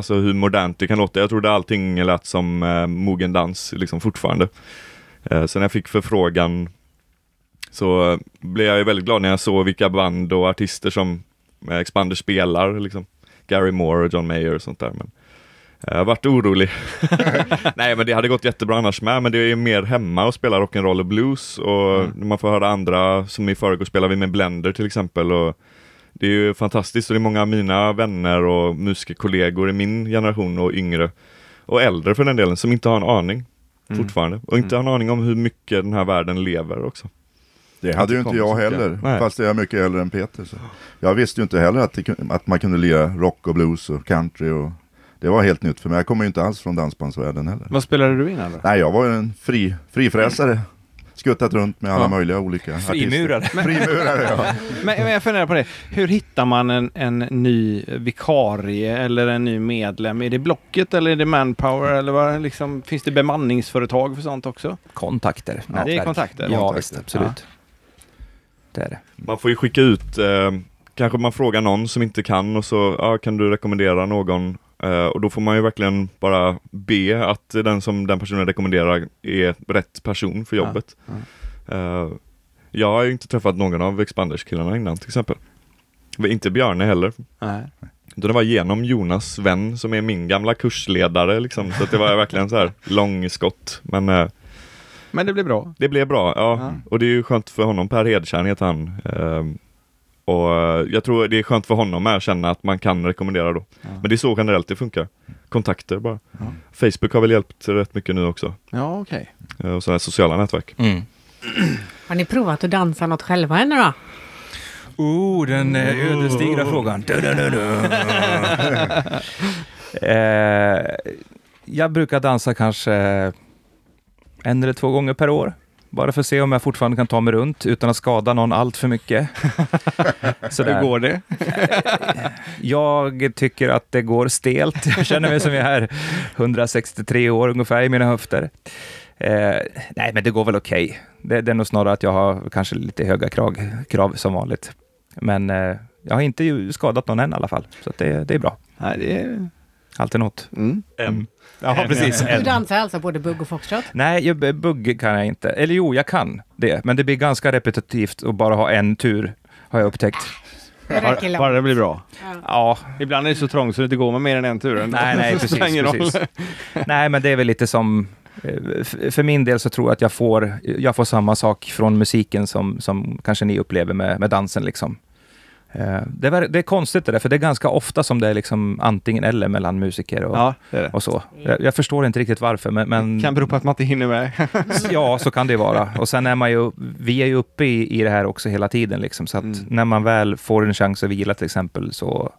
Alltså hur modernt det kan låta. Jag trodde allting lät som eh, mogen dans liksom fortfarande. Eh, så när jag fick förfrågan så eh, blev jag ju väldigt glad när jag såg vilka band och artister som eh, Expander spelar. Liksom. Gary Moore och John Mayer och sånt där. Men eh, jag har varit orolig. Nej men det hade gått jättebra annars med, men det är mer hemma och spela rock'n'roll och blues och man får höra andra, som i förrgår spelade vi med Blender till exempel och det är ju fantastiskt och det är många av mina vänner och musikerkollegor i min generation och yngre och äldre för den delen som inte har en aning fortfarande och inte har en aning om hur mycket den här världen lever också. Det hade ju Inte jag heller. Nej. fast jag är mycket äldre än Peter. Så. Jag visste ju inte heller att, det, att man kunde lira rock och blues och country. Och, det var helt nytt för mig. Jag kommer ju inte alls från dansbandsvärlden heller. Vad spelade du innan då? Nej, jag var ju en fri, frifräsare. Skuttat runt med alla Ja. möjliga olika Frimurare. artister. Frimurare. ja. Men, men jag funderar på det. Hur hittar man en, en ny vikarie eller en ny medlem? Är det Blocket eller är det Manpower? Eller vad, liksom, finns det bemanningsföretag för sånt också? Kontakter. det är nätverk. kontakter. Ja, Kontakter. visst. Absolut. Det är det. Man får ju skicka ut, eh, kanske man frågar någon som inte kan och så, ja, kan du rekommendera någon? Eh, och då får man ju verkligen bara be att den som den personen rekommenderar är rätt person för jobbet. Eh, jag har ju inte träffat någon av Expanders-killarna innan till exempel. Inte Björne heller. Nej. Utan det var genom Jonas vän som är min gamla kursledare liksom. Så det var verkligen så här långskott. Men eh, Men det blir bra. det blev bra, ja. Ja. Och det är ju skönt för honom, Per Hedtjärn heter han. Och eh, jag tror det är skönt för honom med att känna att man kan rekommendera då. Ja. Men det är så generellt det funkar. kontakter bara. Facebook har väl hjälpt rätt mycket nu också. Ja, okej. Eh, Och sådana här sociala nätverk. Mm. Har ni provat att dansa något själva ännu då? Oh, den eh, ödesdigra frågan. Du, du, du, du. eh, jag brukar dansa kanske en eller två gånger per år. Bara för att se om jag fortfarande kan ta mig runt utan att skada någon allt för mycket. Sådär. Hur går det? Jag tycker att det går stelt. Jag känner mig som jag är 163 år ungefär i mina höfter. Eh, nej, men det går väl okej. Det, det är nog snarare att jag har kanske lite höga krav, krav som vanligt. Men eh, jag har inte skadat någon än i alla fall, så det, det är bra. Nej, det är... Alltid något. Mm. M. Ja, precis. Du dansar alltså både bugg och foxtrot? Nej, jag- bugg kan jag inte. Eller jo, jag kan det, men det blir ganska repetitivt att bara ha en tur, har jag upptäckt. Det Bara, bara det blir bra. Ja, Ibland är det så trångt så det inte går med mer än en tur. Nej, nej, precis, precis. Nej, men det är väl lite som... eh, För min del så tror jag att jag får, jag får samma sak från musiken som, som kanske ni upplever med, med dansen. Liksom. Eh, Det, är, det är konstigt det där, för det är ganska ofta som det är liksom antingen eller mellan musiker och, Ja, det det. och så. Jag, jag förstår inte riktigt varför, men, men Kan bero på att man inte hinner med. ja, så kan det vara. Och sen är man ju, vi är ju uppe i, i det här också hela tiden, liksom, så att Mm. när man väl får en chans att vila till exempel, så,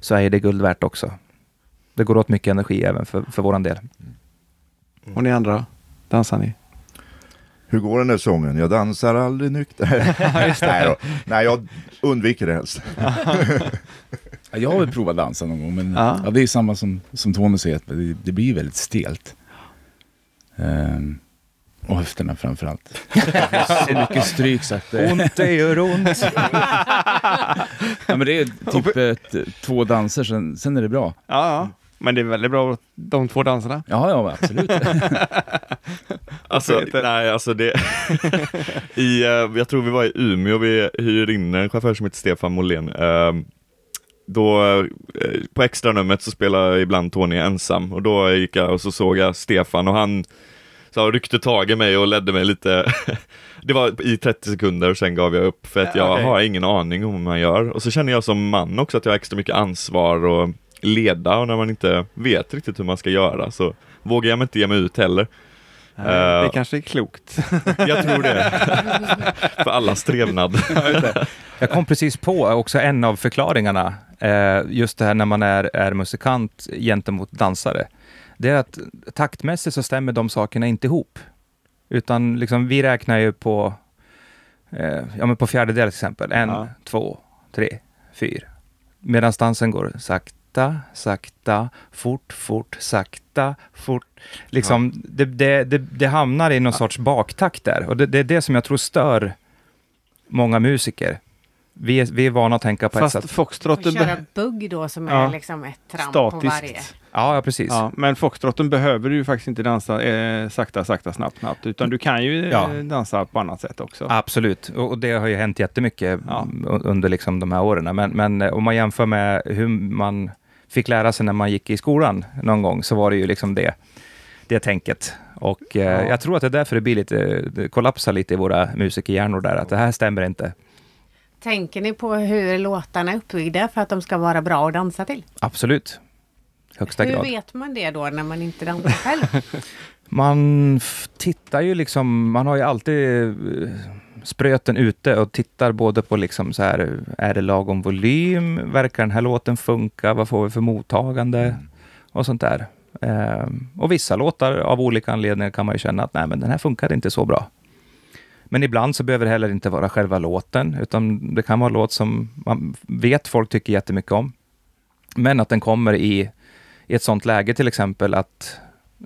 så är det guld värt också. Det går åt mycket energi även för, för våran del. Och ni andra, dansar ni? Hur går den där sången? Jag dansar aldrig nykter. Nej, då. Nej, jag undviker det helst. Ja, Jag har väl provat dansa någon gång, men Ja. ja. det är samma som, som Tony säger, att det, det blir väldigt stelt. Ehm, och höfterna framförallt. så mycket stryk så att... eh, Ont, det gör ont. ja, men det är typ ett, två danser, sen, sen är det bra. Ja, ja. Men det är väldigt bra de två danserna. Ja, ja absolut. Alltså, nej, alltså det... I, eh, jag tror vi var i Umeå, vi hyrde in en chaufför som heter Stefan Molén. Ehm, då, eh, på extra numret så spelar ibland Tony ensam och då gick jag och så såg jag Stefan och han så ryckte tag i mig och ledde mig lite. det var i 30 sekunder och sen gav jag upp för att jag Okej. har ingen aning om hur man gör. Och så känner jag som man också att jag har extra mycket ansvar och leda och när man inte vet riktigt hur man ska göra så vågar jag mig inte ge mig ut heller. Nej, det kanske är klokt. Jag tror det. För allas trevnad. Jag kom precis på också en av förklaringarna, eh, just det här när man är, är musikant gentemot dansare. Det är att taktmässigt så stämmer de sakerna inte ihop. Utan liksom, vi räknar ju på, eh, ja, men på fjärdedel till exempel. En, Ja. två, tre, fyra. Medan dansen går sakta, sakta, fort, fort, sakta, fort. Liksom, det, det, det, det hamnar i någon sorts baktakt där. Och det, det är det som jag tror stör många musiker. Vi är, vi är vana att tänka på ett Fast sätt. Och foxtrotten... köra Be- bugg då som Ja. är liksom ett tramp på varje. statiskt. Ja, ja precis. Ja, men foxtrotten behöver du ju faktiskt inte dansa eh, sakta, sakta, snabbt, snabbt. Utan du kan ju eh, Ja. dansa på annat sätt också. Absolut, och och det har ju hänt jättemycket Ja. under liksom de här åren. Men, men eh, om man jämför med hur man fick lära sig när man gick i skolan någon gång, så var det ju liksom det, det tänket. Och eh, Ja. jag tror att det är därför det blir lite, det kollapsar lite i våra musikerhjärnor där, att det här stämmer inte. Tänker ni på hur låtarna är uppbyggda för att de ska vara bra att dansa till? Absolut. Högsta Hur grad. vet man det då när man inte dansar själv? Man tittar ju liksom, man har ju alltid eh, spröten ute och tittar både på liksom så här, är det lagom volym? Verkar den här låten funka? Vad får vi för mottagande? Och sånt där. Ehm, och vissa låtar av olika anledningar kan man ju känna att nej, men den här funkar inte så bra. Men ibland så behöver det heller inte vara själva låten, utan det kan vara en låt som man vet folk tycker jättemycket om. Men att den kommer i, i ett sånt läge till exempel att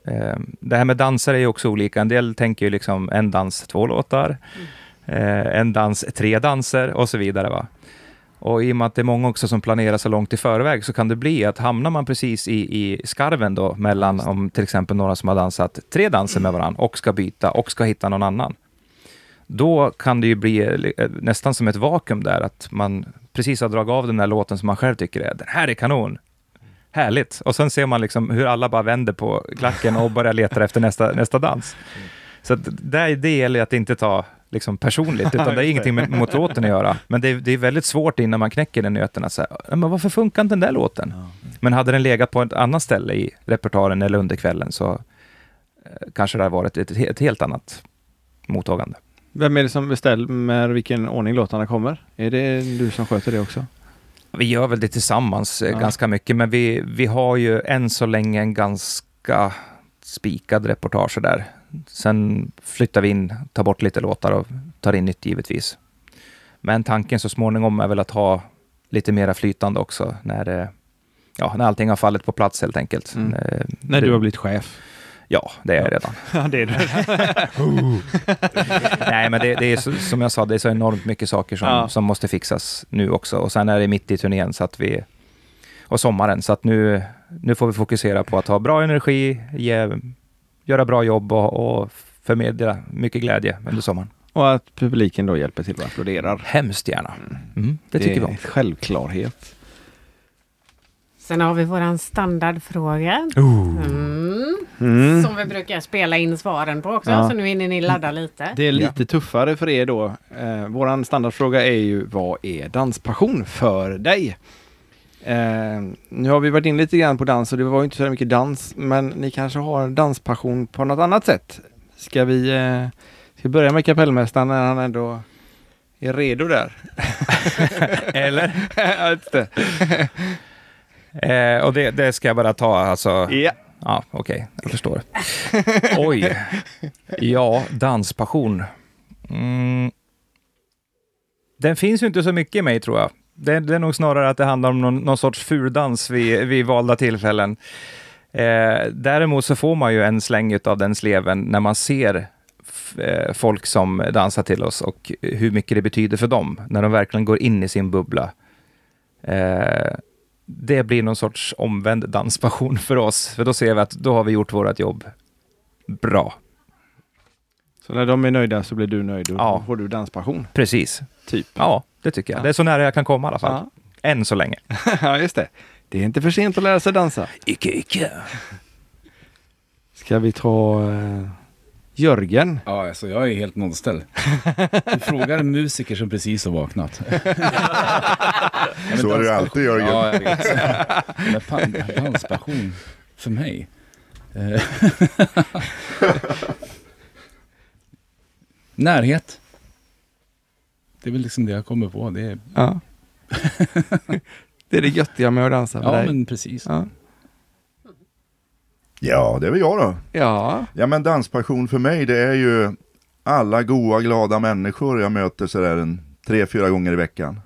Eh, det här med danser är ju också olika. En del tänker ju liksom en dans, två låtar. Eh, en dans, tre danser och så vidare. Va? Och i och med att det är många också som planerar så långt i förväg så kan det bli att hamnar man precis i, i skarven då mellan om till exempel några som har dansat tre danser med varandra och ska byta och ska hitta någon annan. Då kan det ju bli eh, nästan som ett vakuum där, att man precis har dragit av den där låten som man själv tycker är, den här är kanon. Härligt. Och sen ser man liksom hur alla bara vänder på klacken och börjar leta efter nästa, nästa dans. Så att det, det gäller att inte ta liksom personligt, utan det är ingenting med, mot låten att göra. Men det, är- det är väldigt svårt innan man knäcker den nöten att säga, "Ja, men varför funkar inte den där låten? Men hade den legat på ett annat ställe i repertoaren eller under kvällen så eh, kanske det hade varit ett, ett helt annat mottagande. Vem är det som bestämmer vilken ordning låtarna kommer? Är det du som sköter det också? Vi gör väl det tillsammans eh, Ja. ganska mycket, men vi, vi har ju än så länge en ganska spikad reportage där. Sen flyttar vi in, tar bort lite låtar och tar in nytt givetvis. Men tanken så småningom är väl att ha lite mera flytande också när, det, ja, när allting har fallit på plats helt enkelt. Mm. Eh, När du har blivit chef? Ja, det är jag redan. Ja, det är du. Nej, men det, det är som jag sa, det är så enormt mycket saker som, Ja. som måste fixas nu också. Och sen är det mitt i turnén så att vi, och sommaren, så att nu, nu får vi fokusera på att ha bra energi, ge, göra bra jobb och, och förmedla mycket glädje under sommaren. Och att publiken då hjälper till och applåderar. Hemskt gärna. Mm, det tycker vi är om. en självklarhet. Sen har vi våran standardfråga. Mm. Mm. Som vi brukar spela in svaren på också, Ja. så nu hinner ni ladda lite. Det är lite tuffare för er då. Eh, våran standardfråga är ju vad är danspassion för dig? Eh, nu har vi varit in lite grann på dans och det var ju inte så mycket dans men ni kanske har danspassion på något annat sätt. Ska vi eh, ska börja med kapellmästaren när han ändå är redo där? Eller? Eh, och det, det ska jag bara ta alltså. Ja. Ja, okej, jag förstår. Oj. Ja, danspassion. Mm. Den finns ju inte så mycket i mig, tror jag. Det, det är nog snarare att det handlar om någon, någon sorts fuldans vid, vid valda tillfällen. Eh, däremot så får man ju en släng av den sleven när man ser eh, folk som dansar till oss och hur mycket det betyder för dem, när de verkligen går in i sin bubbla. Eh, det blir någon sorts omvänd danspassion för oss, för då ser vi att då har vi gjort vårt jobb bra. Så när de är nöjda så blir du nöjd och Ja. får du danspassion. Precis. Typ. Ja, det tycker jag. Ja. Det är så nära jag kan komma i alla fall. Än så länge. ja, just det. Det är inte för sent att lära sig dansa. Icke, icke. Ska vi ta eh, Jörgen? Ja, alltså jag är helt nollställd. Du frågar en musiker som precis har vaknat. Ja, Så är det alltid, Jörgen. Ja, jag vet. Men danspassion för mig. Eh, Närhet. Det är väl liksom det jag kommer på. Det är, Ja. det är det göttiga med att dansa för ja, dig. men precis. Ja. Ja, det är väl jag då. ja. Ja men danspassion för mig det är ju alla goa glada människor jag möter sådär en tre, fyra gånger i veckan.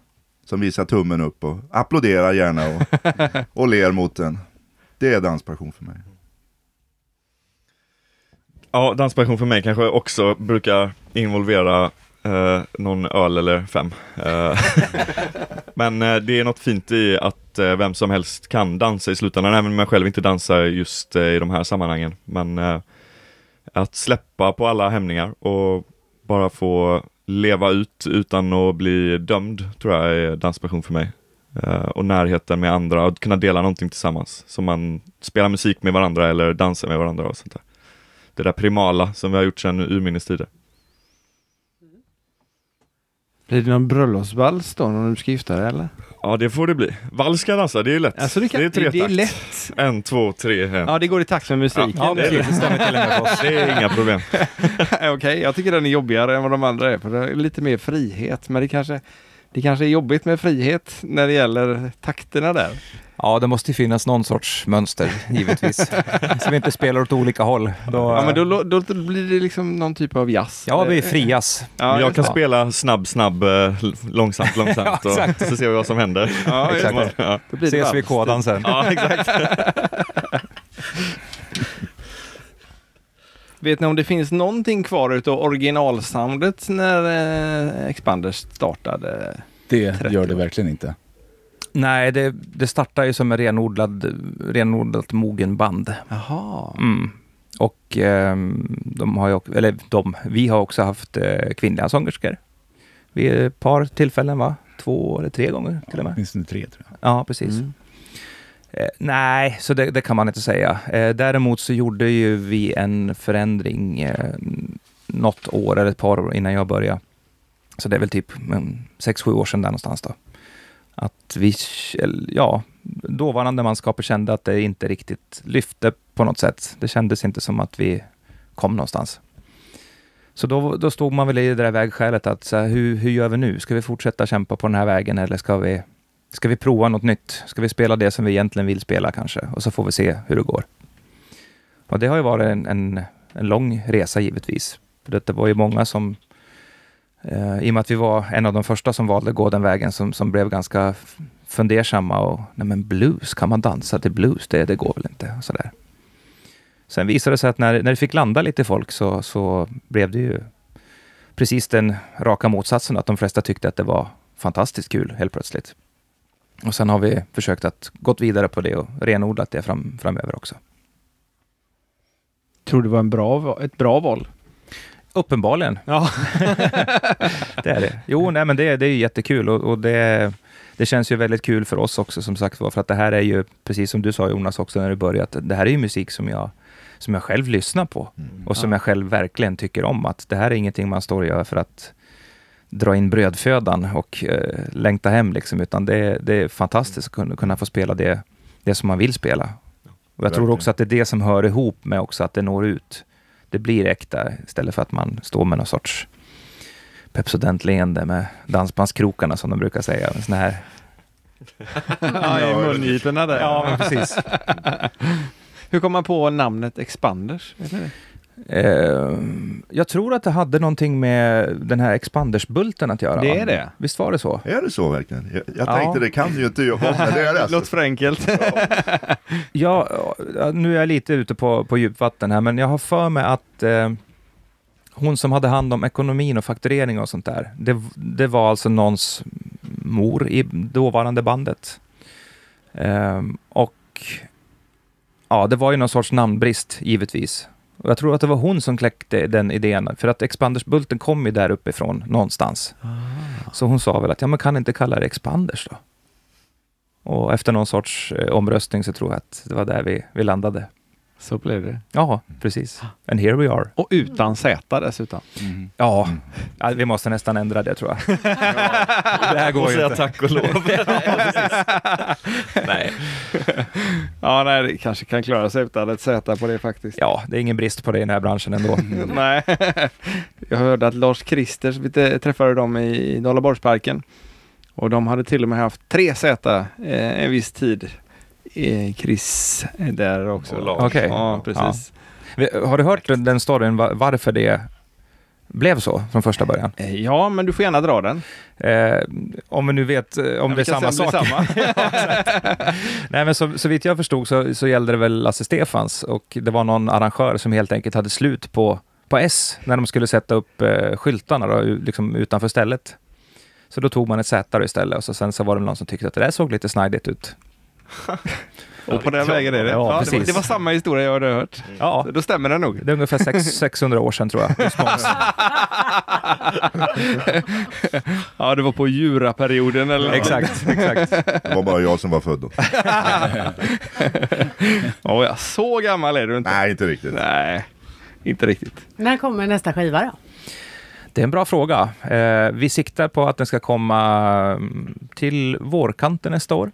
Som visar tummen upp och applåderar gärna och, och ler mot en. Det är danspassion för mig. Ja, danspassion för mig kanske också brukar involvera eh, någon öl eller fem. Eh, Men eh, det är något fint i att eh, vem som helst kan dansa i slutändan, även om jag själv inte dansar just eh, i de här sammanhangen. Men att släppa på alla hämningar och bara få leva ut utan att bli dömd, tror jag är danspassion för mig. Och närheten med andra, att kunna dela någonting tillsammans. Som man spelar musik med varandra eller dansar med varandra och sånt där. Det där primala som vi har gjort sedan urminnes tider. Blir det någon bröllopsvals då när du ska gifta dig eller? Ja, det får det bli. Vals ska dansa, det är lätt. Alltså, det, kan, det är det, det är lätt. En, två, tre, en. Ja, det går i takt med musiken. Ja, det är. Det stämmer till och med för oss. Det är inga problem. Okej, jag tycker den är jobbigare än vad de andra är. För det är lite mer frihet. Men det kanske, det kanske är jobbigt med frihet när det gäller takterna där. Ja, det måste ju finnas någon sorts mönster, givetvis. så vi inte spelar åt olika håll. Då, Ja, men då, då, då blir det liksom någon typ av jazz. ja, vi frias. Ja, jag kan spela snabb, snabb, eh, långsamt, långsamt Ja, och så ser vi vad som händer. Ja, Exakt. det. Ja, Då blir det Ses vi i kådan sen. ja exakt. Vet ni om det finns någonting kvar utav originalsoundet när eh, Expanders startade? Det 30 gör det verkligen inte. Nej, det, det startar ju som en renodlad, renodlat mogen band. Jaha. Mm. Och ehm, de har ju, också- eller de, vi har också haft eh, kvinnliga sångerskor. Vid ett par tillfällen va? Två eller tre gånger till och med. Åtminstone tre tror jag. Ja, precis. Mm. Eh, nej, så det, det kan man inte säga. Eh, däremot så gjorde ju vi en förändring eh, något år eller ett par år innan jag började. Så det är väl typ mm, sex, sju år sedan där någonstans då. Att vi, ja, dåvarande manskapet kände att det inte riktigt lyfte på något sätt. Det kändes inte som att vi kom någonstans. Så då, då stod man väl i det där vägskälet att så här, hur, hur gör vi nu? Ska vi fortsätta kämpa på den här vägen eller ska vi, ska vi prova något nytt? Ska vi spela det som vi egentligen vill spela kanske? Och så får vi se hur det går. Och det har ju varit en, en, en lång resa givetvis. För det var ju många som, eh, i och med att vi var en av de första som valde att gå den vägen, som, som blev ganska fundersamma och, nej men blues, kan man dansa till blues? Det, det går väl inte? Och sådär. Sen visade det sig att när, när det fick landa lite folk så, så blev det ju precis den raka motsatsen, att de flesta tyckte att det var fantastiskt kul helt plötsligt. Och sen har vi försökt att gått vidare på det och renodlat det fram, framöver också. Tror du det var en bra, ett bra val? Uppenbarligen. Ja. det är det. Jo, nej, men det, det är jättekul och, och det, det känns ju väldigt kul för oss också som sagt för att det här är ju, precis som du sa Jonas också när du började, det här är ju musik som jag som jag själv lyssnar på Mm. och som Ja. jag själv verkligen tycker om. Att det här är ingenting man står och gör för att dra in brödfödan och eh, längta hem, liksom, utan det, det är fantastiskt att kunna, kunna få spela det, det som man vill spela. Och jag tror också att det är det som hör ihop med också att det når ut. Det blir äkta istället för att man står med någon sorts Pepsodent-leende med dansbandskrokarna som de brukar säga. En sån här ja, i mungiporna där. Ja, men precis. Hur kom man på namnet Expanders? Det? Eh, jag tror att det hade någonting med den här expandersbulten att göra. Det är det. Visst var det så? Är det så verkligen? Jag, jag Ja. tänkte det kan ju inte jag, men det är det. Låter för enkelt. Ja, ja, nu är jag lite ute på, på djupvatten här, men jag har för mig att eh, hon som hade hand om ekonomin och fakturering och sånt där, det, det var alltså någons mor i dåvarande bandet. Ehm, och ja, det var ju någon sorts namnbrist givetvis. Och jag tror att det var hon som kläckte den idén, för att Expandersbulten kom ju där uppifrån någonstans. Så hon sa väl att, ja men kan inte kalla det Expanders då? Och efter någon sorts eh, omröstning så tror jag att det var där vi, vi landade. Så blev det. Ja, precis. And here we are. Och utan Z dessutom. Ja, ja vi måste nästan ändra det tror jag. det här Och går ju säga inte. tack och lov. nej. ja, nej, det kanske kan klara sig utan ett Z på det faktiskt. Ja, det är ingen brist på det i den här branschen ändå. Nej. Jag hörde att Lars Kristers, vi träffade dem i Dalaborgsparken. Och de hade till och med haft tre Z eh, en viss tid. Eh, Chris är där också. Och Lars. Okej. Ja, precis. Vi- Har du hört den, storyn va- varför det blev så från första början? Eh, Ja, men du får gärna dra den. Eh, om vi nu vet eh, om Ja, det är samma sak. Samma. Nej, men så, så vitt jag förstod så, så gällde det väl Lasse Stefans och det var någon arrangör som helt enkelt hade slut på, på S när de skulle sätta upp eh, skyltarna då, liksom utanför stället. Så då tog man ett Z istället och så sen så var det någon som tyckte att det där såg lite snajdigt ut. Och på den vägen är det. Ja, Ja, det, var, precis. det var samma historia jag hade hört. Ja, Då stämmer det nog. det är ungefär sex, 600 år sedan tror jag. Ja, det var på djuraperioden eller något. exakt, exakt. Det var bara jag som var född då. Ja, ja, så gammal är du inte. Nej, inte riktigt. Nej, inte riktigt. När kommer nästa skiva då? Det är en bra fråga. Eh, vi siktar på att den ska komma mm, till vårkanten nästa år.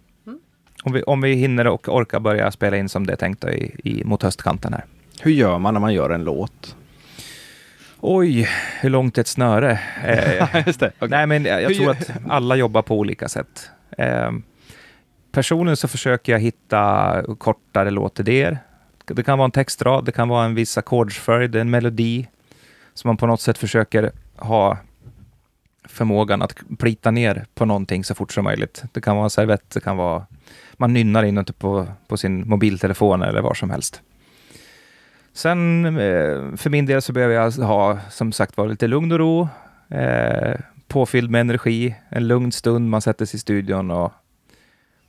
Om vi, om vi hinner och orkar börja spela in som det är tänkt i, i, mot höstkanten här. Hur gör man när man gör en låt? Oj, hur långt är ett snöre? Eh, Just det. okej. Nej, men jag, jag tror att alla jobbar på olika sätt. Eh, personligen så försöker jag hitta kortare låtidéer. Det kan vara en textrad, det kan vara en viss ackordsföljd, en melodi som man på något sätt försöker ha förmågan att plita ner på någonting så fort som möjligt. Det kan vara en servett, det kan vara man nynnar in inuti typ på, på sin mobiltelefon eller var som helst. Sen eh, för min del så behöver jag ha som sagt var lite lugn och ro, eh, påfylld med energi, en lugn stund, man sätter sig i studion och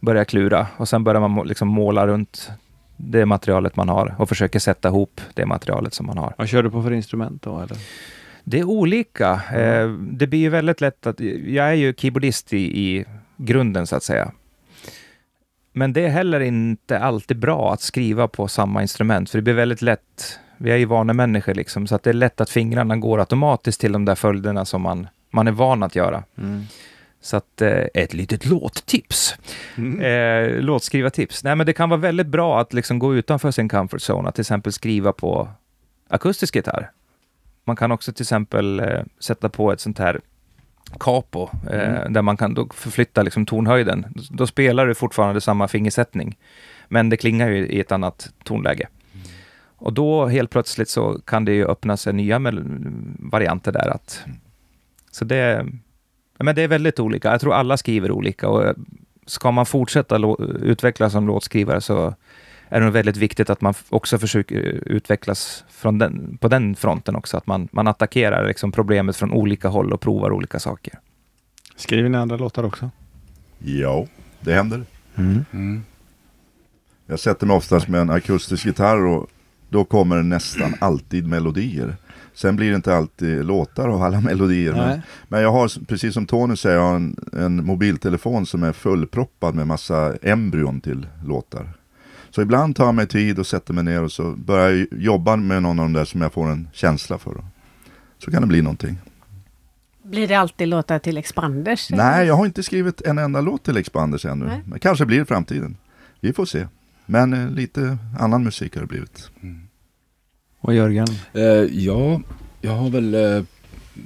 börjar klura och sen börjar man liksom måla runt det materialet man har och försöker sätta ihop det materialet som man har. Vad kör du på för instrument då? Eller? Det är olika. Eh, det blir ju väldigt lätt att... Jag är ju keyboardist i, i grunden så att säga. Men det är heller inte alltid bra att skriva på samma instrument, för det blir väldigt lätt Vi är ju vanemänniskor liksom, så att det är lätt att fingrarna går automatiskt till de där följderna som man, man är van att göra. Mm. Så att eh, ett litet låttips. Eh, låtskrivartips. Nej, men det kan vara väldigt bra att liksom gå utanför sin comfort zone, att till exempel skriva på akustisk gitarr. Man kan också till exempel eh, sätta på ett sånt här capo, eh, där man kan då förflytta liksom tonhöjden. Då spelar du fortfarande samma fingersättning, men det klingar ju i ett annat tonläge. Och då helt plötsligt så kan det ju öppna sig nya varianter där. Att, så det, men det är väldigt olika. Jag tror alla skriver olika och eh, ska man fortsätta utvecklas som låtskrivare så är det nog väldigt viktigt att man också försöker utvecklas från den, på den fronten också. Att man, man attackerar liksom problemet från olika håll och provar olika saker. Skriver ni andra låtar också? Ja, det händer. Mm. Jag sätter mig oftast med en akustisk gitarr och då kommer det nästan alltid melodier. Sen blir det inte alltid låtar av alla melodier. Men, men jag har, precis som Tony säger, jag har en, en mobiltelefon som är fullproppad med massa embryon till låtar. Så ibland tar jag mig tid och sätter mig ner och så börjar jag jobba med någon av de där som jag får en känsla för. Så kan det bli någonting. Blir det alltid låtar till Expanders? Nej, jag har inte skrivit en enda låt till Expanders ännu. Nej. Men kanske blir det i framtiden. Vi får se. Men eh, lite annan musik har det blivit. Och Jörgen? Eh, ja, jag har väl eh,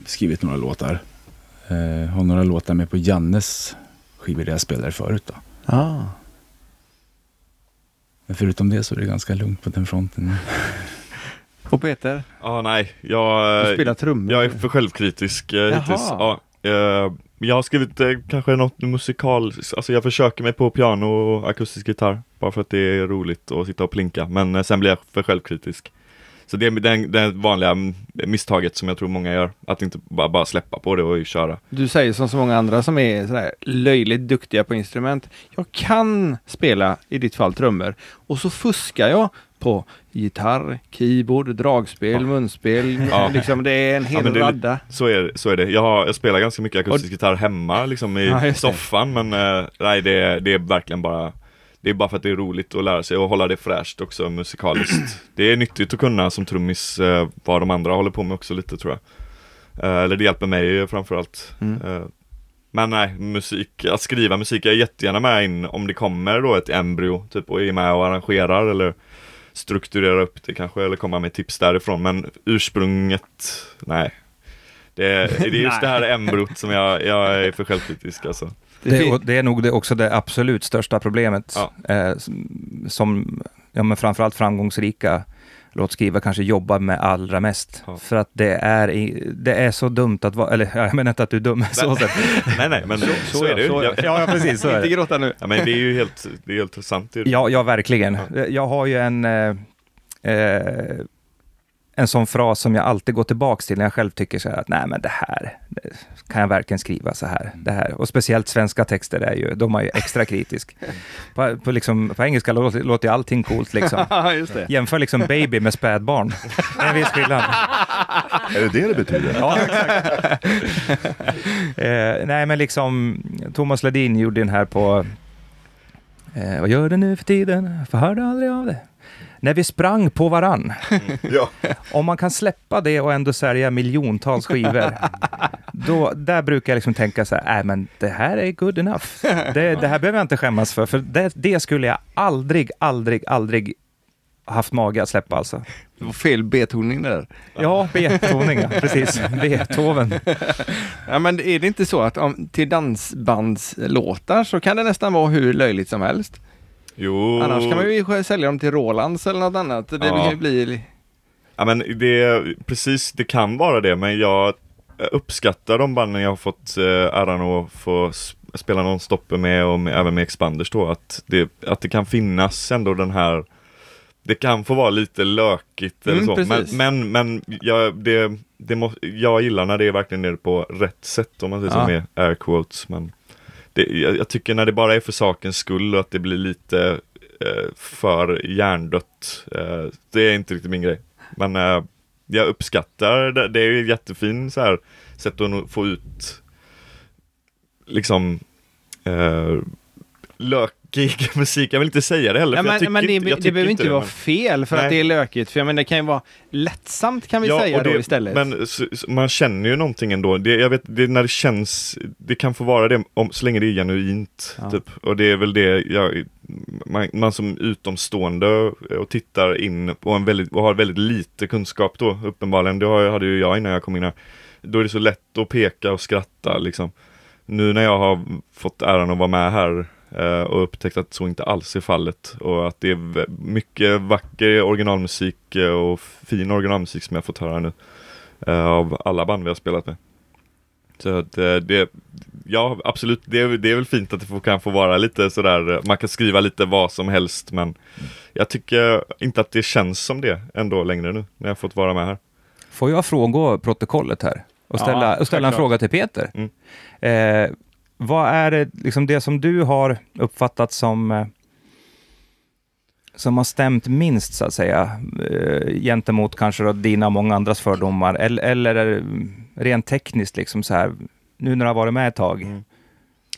skrivit några låtar. Eh, har några låtar med på Jannes skivor där jag spelade förut. Då. Ah. Men förutom det så är det ganska lugnt på den fronten. Och Peter? Ja, nej, jag, Du spelar trummor? jag är för självkritisk eh, hittills. Ja, eh, jag har skrivit eh, kanske något musikal, alltså jag försöker mig på piano och akustisk gitarr. Bara för att det är roligt att sitta och plinka, men eh, sen blir jag för självkritisk. Så det är det, det vanliga misstaget som jag tror många gör, att inte bara, bara släppa på det och köra. Du säger som så många andra som är sådär löjligt duktiga på instrument. Jag kan spela, i ditt fall, trummor. Och så fuskar jag på gitarr, keyboard, dragspel, Ja. munspel. Ja. Liksom det är en hel är radda. Så är, så är det. Jag, har, jag spelar ganska mycket akustisk gitarr hemma, liksom i Ja, soffan, men eh, nej, det, det är verkligen bara det är bara för att det är roligt att lära sig och hålla det fräscht också musikaliskt. Det är nyttigt att kunna som trummis eh, vad de andra håller på med också lite tror jag. Eh, eller det hjälper mig framförallt. Mm. Eh, men nej, musik, att skriva musik, jag är jättegärna med in om det kommer då ett embryo, typ och är med och arrangerar eller strukturerar upp det kanske, eller komma med tips därifrån. Men ursprunget, nej. Det är, det är just det här embryot som jag, jag är för självkritisk alltså. Det, det är nog det, också det absolut största problemet Ja. eh, som- ja, men framförallt framgångsrika låtskrivare kanske jobbar med allra mest. Ja. För att det är, det är så dumt att vara, eller jag menar inte att du är dum, så sätt. Nej nej, men så, så, är det så Ja. Ja, ja, precis, så är Inte det. gråta nu. ja, men det är ju helt, det är helt sant. Ja, ja, verkligen. Jag har ju en, eh, eh, en sån fras som jag alltid går tillbaks till när jag själv tycker så här att nej men det här, det kan jag verkligen skriva så här. Det här. Och speciellt svenska texter är ju, de är ju extra kritisk. På, på, liksom, på engelska låter, låter ju allting coolt liksom. Ja, just det. Jämför liksom baby med spädbarn. Det är en viss skillnad. Är det det det betyder? Ja, exakt. eh, nej, men liksom Thomas Ledin gjorde den här på eh, Vad gör du nu för tiden? För hörde aldrig av det. När vi sprang på varann. Ja. Om man kan släppa det och ändå sälja miljontals skivor, då, där brukar jag liksom tänka så här, nej men det här är good enough. Det, det här behöver jag inte skämmas för, för det, det skulle jag aldrig, aldrig, aldrig haft mage att släppa alltså. Det var fel betoning där. Ja, B-toning, ja, precis. Beethoven. Ja, men är det inte så att om, till dansbandslåtar så kan det nästan vara hur löjligt som helst? Jo, Annars kan man ju sälja dem till Rolands eller något annat. Det Ja. blir... ja, men det, precis, det kan vara det, men jag uppskattar de banden jag har fått eh, äran att få spela någon stopper med och med, även med Expanders då, att det, att det kan finnas ändå den här det kan få vara lite lökigt eller Mm, så, men, precis. men, men jag, det, det må, jag gillar när det är verkligen är på rätt sätt om man säger Ja. så med air quotes. Men det, jag, jag tycker när det bara är för sakens skull och att det blir lite eh, för hjärndött, eh, det är inte riktigt min grej. Men eh, jag uppskattar det, det är ju ett jättefin så här, sätt att få ut liksom eh, lök, lökig musik. Jag vill inte säga det heller. Ja, men men det, inte, det tycker behöver inte vara men- fel för att Nej. det är lökigt. För jag menar, det kan ju vara lättsamt kan vi säga och då det, istället. Men man känner ju någonting ändå. Det, jag vet, det, är när det känns, det kan få vara det om, så länge det är genuint. Ja. Typ. Och det är väl det jag, man, man som utomstående och tittar in och, en väldigt, och har väldigt lite kunskap då uppenbarligen. Det har, hade ju jag innan jag kom in här. Då är det så lätt att peka och skratta liksom. Nu när jag har fått äran att vara med här och upptäckt att så inte alls är fallet och att det är mycket vacker originalmusik eh, och fin originalmusik som jag fått höra nu eh, av alla band vi har spelat med. Så att eh, det, ja absolut, det är, det är väl fint att det får, kan få vara lite sådär, eh, man kan skriva lite vad som helst men jag tycker inte att det känns som det ändå längre nu när jag fått vara med här. Får jag fråga protokollet här? Och ställa, Ja, och ställa en fråga till Peter. Mm. Eh, vad är det, liksom det som du har uppfattat som eh, som har stämt minst, så att säga, eh, gentemot kanske då dina och många andras fördomar? Eller, eller rent tekniskt, liksom så här, nu när du har varit med ett tag? Mm.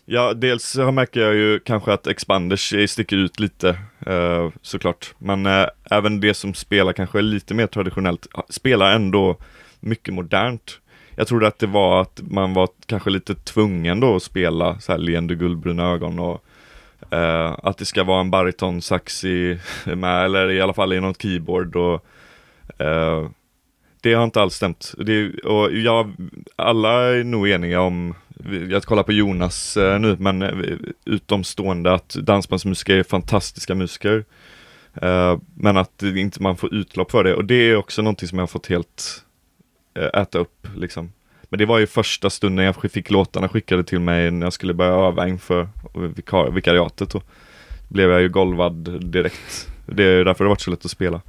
Ja, dels märker jag ju kanske att Expanders sticker ut lite eh, såklart. Men eh, även det som spelar kanske lite mer traditionellt spelar ändå mycket modernt. Jag trodde att det var att man var kanske lite tvungen då att spela så här leende guldbruna ögon och eh, att det ska vara en baritonsax i, med, eller i alla fall i något keyboard och eh, det har inte alls stämt. Det, och jag, alla är nog eniga om, jag kollar på Jonas eh, nu, men eh, utomstående att dansbandsmusiker är fantastiska musiker. Eh, men att inte man får utlopp för det och det är också någonting som jag har fått helt Eh, äta upp liksom. Men det var ju första stunden jag fick låtarna skickade till mig när jag skulle börja öva inför vikar- vikariatet. Då blev jag ju golvad direkt. Det är därför det har varit så lätt att spela.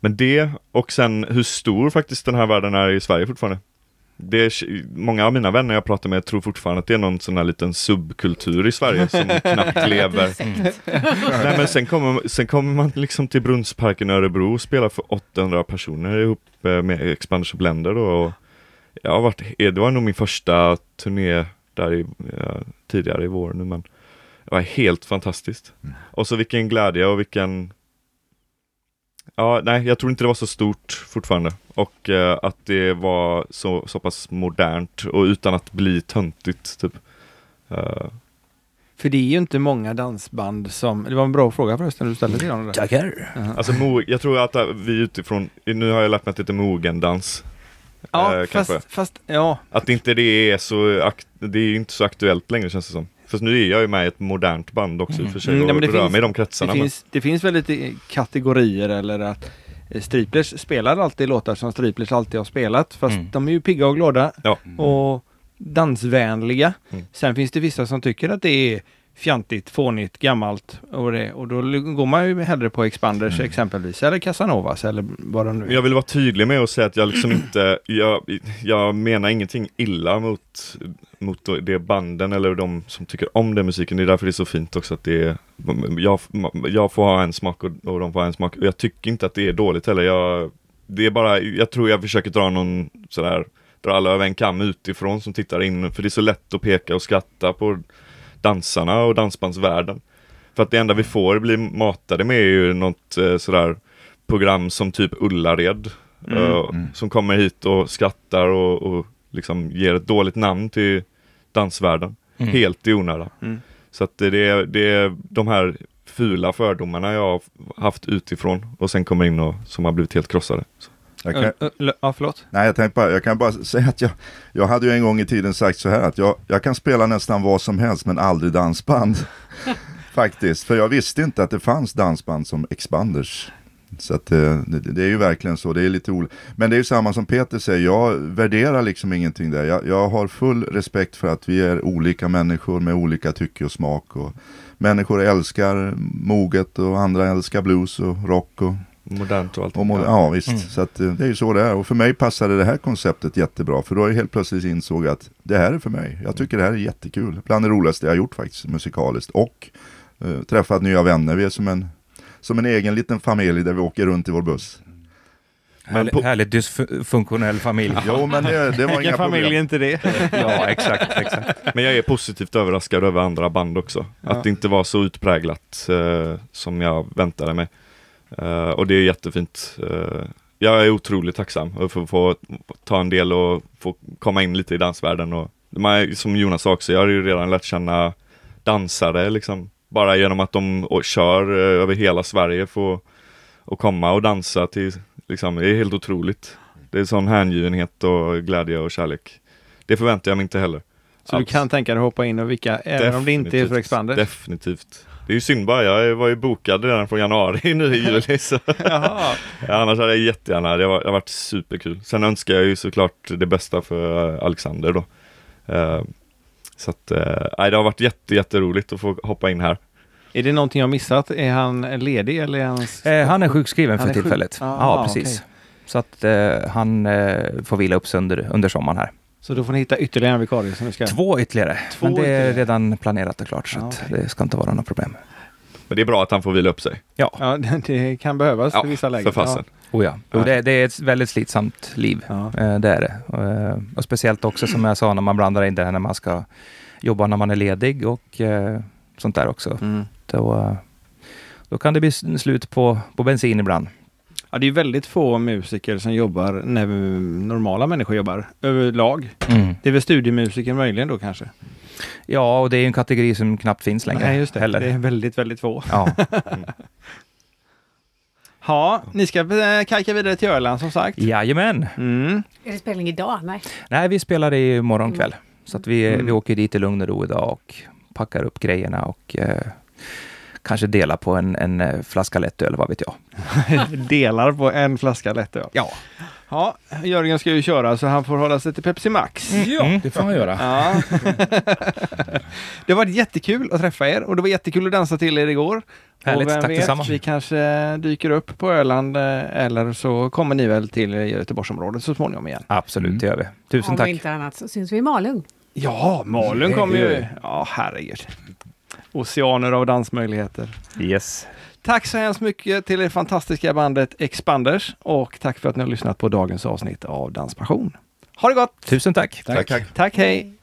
Men det och sen hur stor faktiskt den här världen är i Sverige fortfarande. Det är, många av mina vänner jag pratar med tror fortfarande att det är någon sån här liten subkultur i Sverige som knappt lever. Nej men sen kommer, sen kommer man liksom till Brunnsparken i Örebro och spelar för 800 personer ihop eh, med Expanders och Blender då. Och jag har varit, eh, det var nog min första turné där i, ja, tidigare i vår nu men det var helt fantastiskt. Och så vilken glädje och vilken Ja, nej, jag tror inte det var så stort fortfarande. Och eh, att det var så, så pass modernt och utan att bli töntigt, typ. Eh, För det är ju inte många dansband som... Det var en bra fråga förresten du ställde till honom. där. Tackar! alltså, mo- jag tror att eh, vi utifrån, nu har jag lärt mig att det heter mogendans. Ja, eh, fast, fast... Ja, Att inte det är så, akt- det är inte så aktuellt längre känns det som. Fast nu är jag ju med i ett modernt band också i och för sig Mm, och men det rör mig i de det kretsarna. men- finns, det finns väl lite kategorier eller att eh, Striplers spelar alltid låtar som Striplers alltid har spelat. Fast Mm. de är ju pigga och glada Ja. och dansvänliga. Mm. Sen finns det vissa som tycker att det är fjantigt, fånigt, gammalt och det. Och då går man ju hellre på Expanders Mm. exempelvis, eller Casanovas eller vad de nu är. Jag vill vara tydlig med att säga att jag liksom inte, jag, jag menar ingenting illa mot, mot det banden eller de som tycker om den musiken. Det är därför det är så fint också att det är, jag, jag får ha en smak och, och de får ha en smak. Och jag tycker inte att det är dåligt heller. Jag, det är bara, jag tror jag försöker dra någon sådär, dra alla över en kam utifrån som tittar in. För det är så lätt att peka och skratta på dansarna och dansbandsvärlden. För att det enda vi får bli matade med är ju något eh, sådär program som typ Ullared. Mm. eh, Mm. Som kommer hit och skrattar och, och liksom ger ett dåligt namn till dansvärlden. Mm. Helt i onödan. Mm. Så att det är, det är de här fula fördomarna jag har haft utifrån och sen kommer in och som har blivit helt krossade. Så. Jag kan, Ja, förlåt. nej, jag, tänkte bara, jag kan bara säga att jag, jag hade ju en gång i tiden sagt så här att jag, jag kan spela nästan vad som helst men aldrig dansband. Faktiskt, för jag visste inte att det fanns dansband som Expanders. Så att eh, det, det är ju verkligen så, det är lite roligt. Men det är ju samma som Peter säger, jag värderar liksom ingenting där. Jag, jag har full respekt för att vi är olika människor med olika tycke och smak. Och människor älskar moget och andra älskar blues och rock och Modernt och allt. och må- ja visst, Mm. så att, eh, det är ju så det är. Och för mig passade det här konceptet jättebra. För då har jag helt plötsligt insåg att det här är för mig. Jag tycker det här är jättekul. Bland det roligaste jag har gjort faktiskt musikaliskt. Och eh, träffat nya vänner. Vi är som en, som en egen liten familj där vi åker runt i vår buss. Härlig, på- härligt dysfunktionell familj. Jo, men det, det var Vilken inga familj är problem. inte det? ja, exakt, exakt. Men jag är positivt överraskad över andra band också. Ja. Att det inte var så utpräglat eh, som jag väntade mig. Eh, och det är jättefint. Eh, jag är otroligt tacksam för att få ta en del och få komma in lite i dansvärlden. Och, man, som Jonas sa också, jag har ju redan lärt känna dansare liksom. Bara genom att de och, kör eh, över hela Sverige för att komma och dansa till, liksom, det är helt otroligt. Det är sån hängivenhet och glädje och kärlek. Det förväntar jag mig inte heller. Så du Alls. kan tänka dig att hoppa in och vicka även om det inte är för. Expander? Definitivt. Det är ju synd bara, jag var ju bokad redan från januari nu i juli så Jaha. ja, annars hade jag jättegärna, det har, det har varit superkul. Sen önskar jag ju såklart det bästa för eh, Alexander då. Eh, så att, eh, nej, det har varit jätte, jätteroligt att få hoppa in här. Är det någonting jag missat? Är han ledig eller är han... Eh, han är sjukskriven Han för är sjuk. tillfället. Ah, ja, precis. okej. Så att eh, han eh, får vila upp sig under, under sommaren här. Så då får ni hitta ytterligare en vikarie som ni ska... Två ytterligare. Två Men det är ytterligare. redan planerat och klart, så Ja, att okej. det ska inte vara några problem. Men det är bra att han får vila upp sig. Ja, Ja, det, kan behövas Ja, i vissa lägen. för fasen. oh ja. Jo, det, det är ett väldigt slitsamt liv. Ja. Eh, det är det. Eh, och speciellt också som jag sa när man blandar in det här när man ska jobba när man är ledig och eh, sånt där också. Mm. Då, då kan det bli slut på, på bensin ibland. Ja, det är väldigt få musiker som jobbar när normala människor jobbar överlag. Det är väl studiemusiker möjligen då kanske? Ja, och det är ju en kategori som knappt finns längre. Nej, just det. Heller. Det är väldigt, väldigt få. Ja. Ja, ni ska eh, kajka vidare till Öland som sagt. Jajamän! Mm. Är det spelning idag? Nej. Nej, vi spelar i morgon kväll. Så att vi, Mm. vi åker dit i lugn och ro idag och packar upp grejerna och eh, kanske delar på en, en eh, flaska lättöl, vad vet jag. Delar på en flaska lättöl. Ja. Ja, Jörgen ska ju köra så han får hålla sig till Pepsi Max. Ja, det får han göra. Ja. det varit jättekul att träffa er och det var jättekul att dansa till er igår. Härligt, och vem tack vet, detsamma. vi kanske dyker upp på Öland eh, eller så kommer ni väl till Göteborgsområdet så småningom igen. Absolut, Mm. det gör vi. Tusen Om tack. inte annat så syns vi i Malung. Ja, Malung kommer ju. vi. Ja, herregud. Oceaner av dansmöjligheter. Yes. Tack så hemskt mycket till det fantastiska bandet Expanders och tack för att ni har lyssnat på dagens avsnitt av Danspassion. Ha det gott! Tusen tack. Tack, tack. Tack, hej!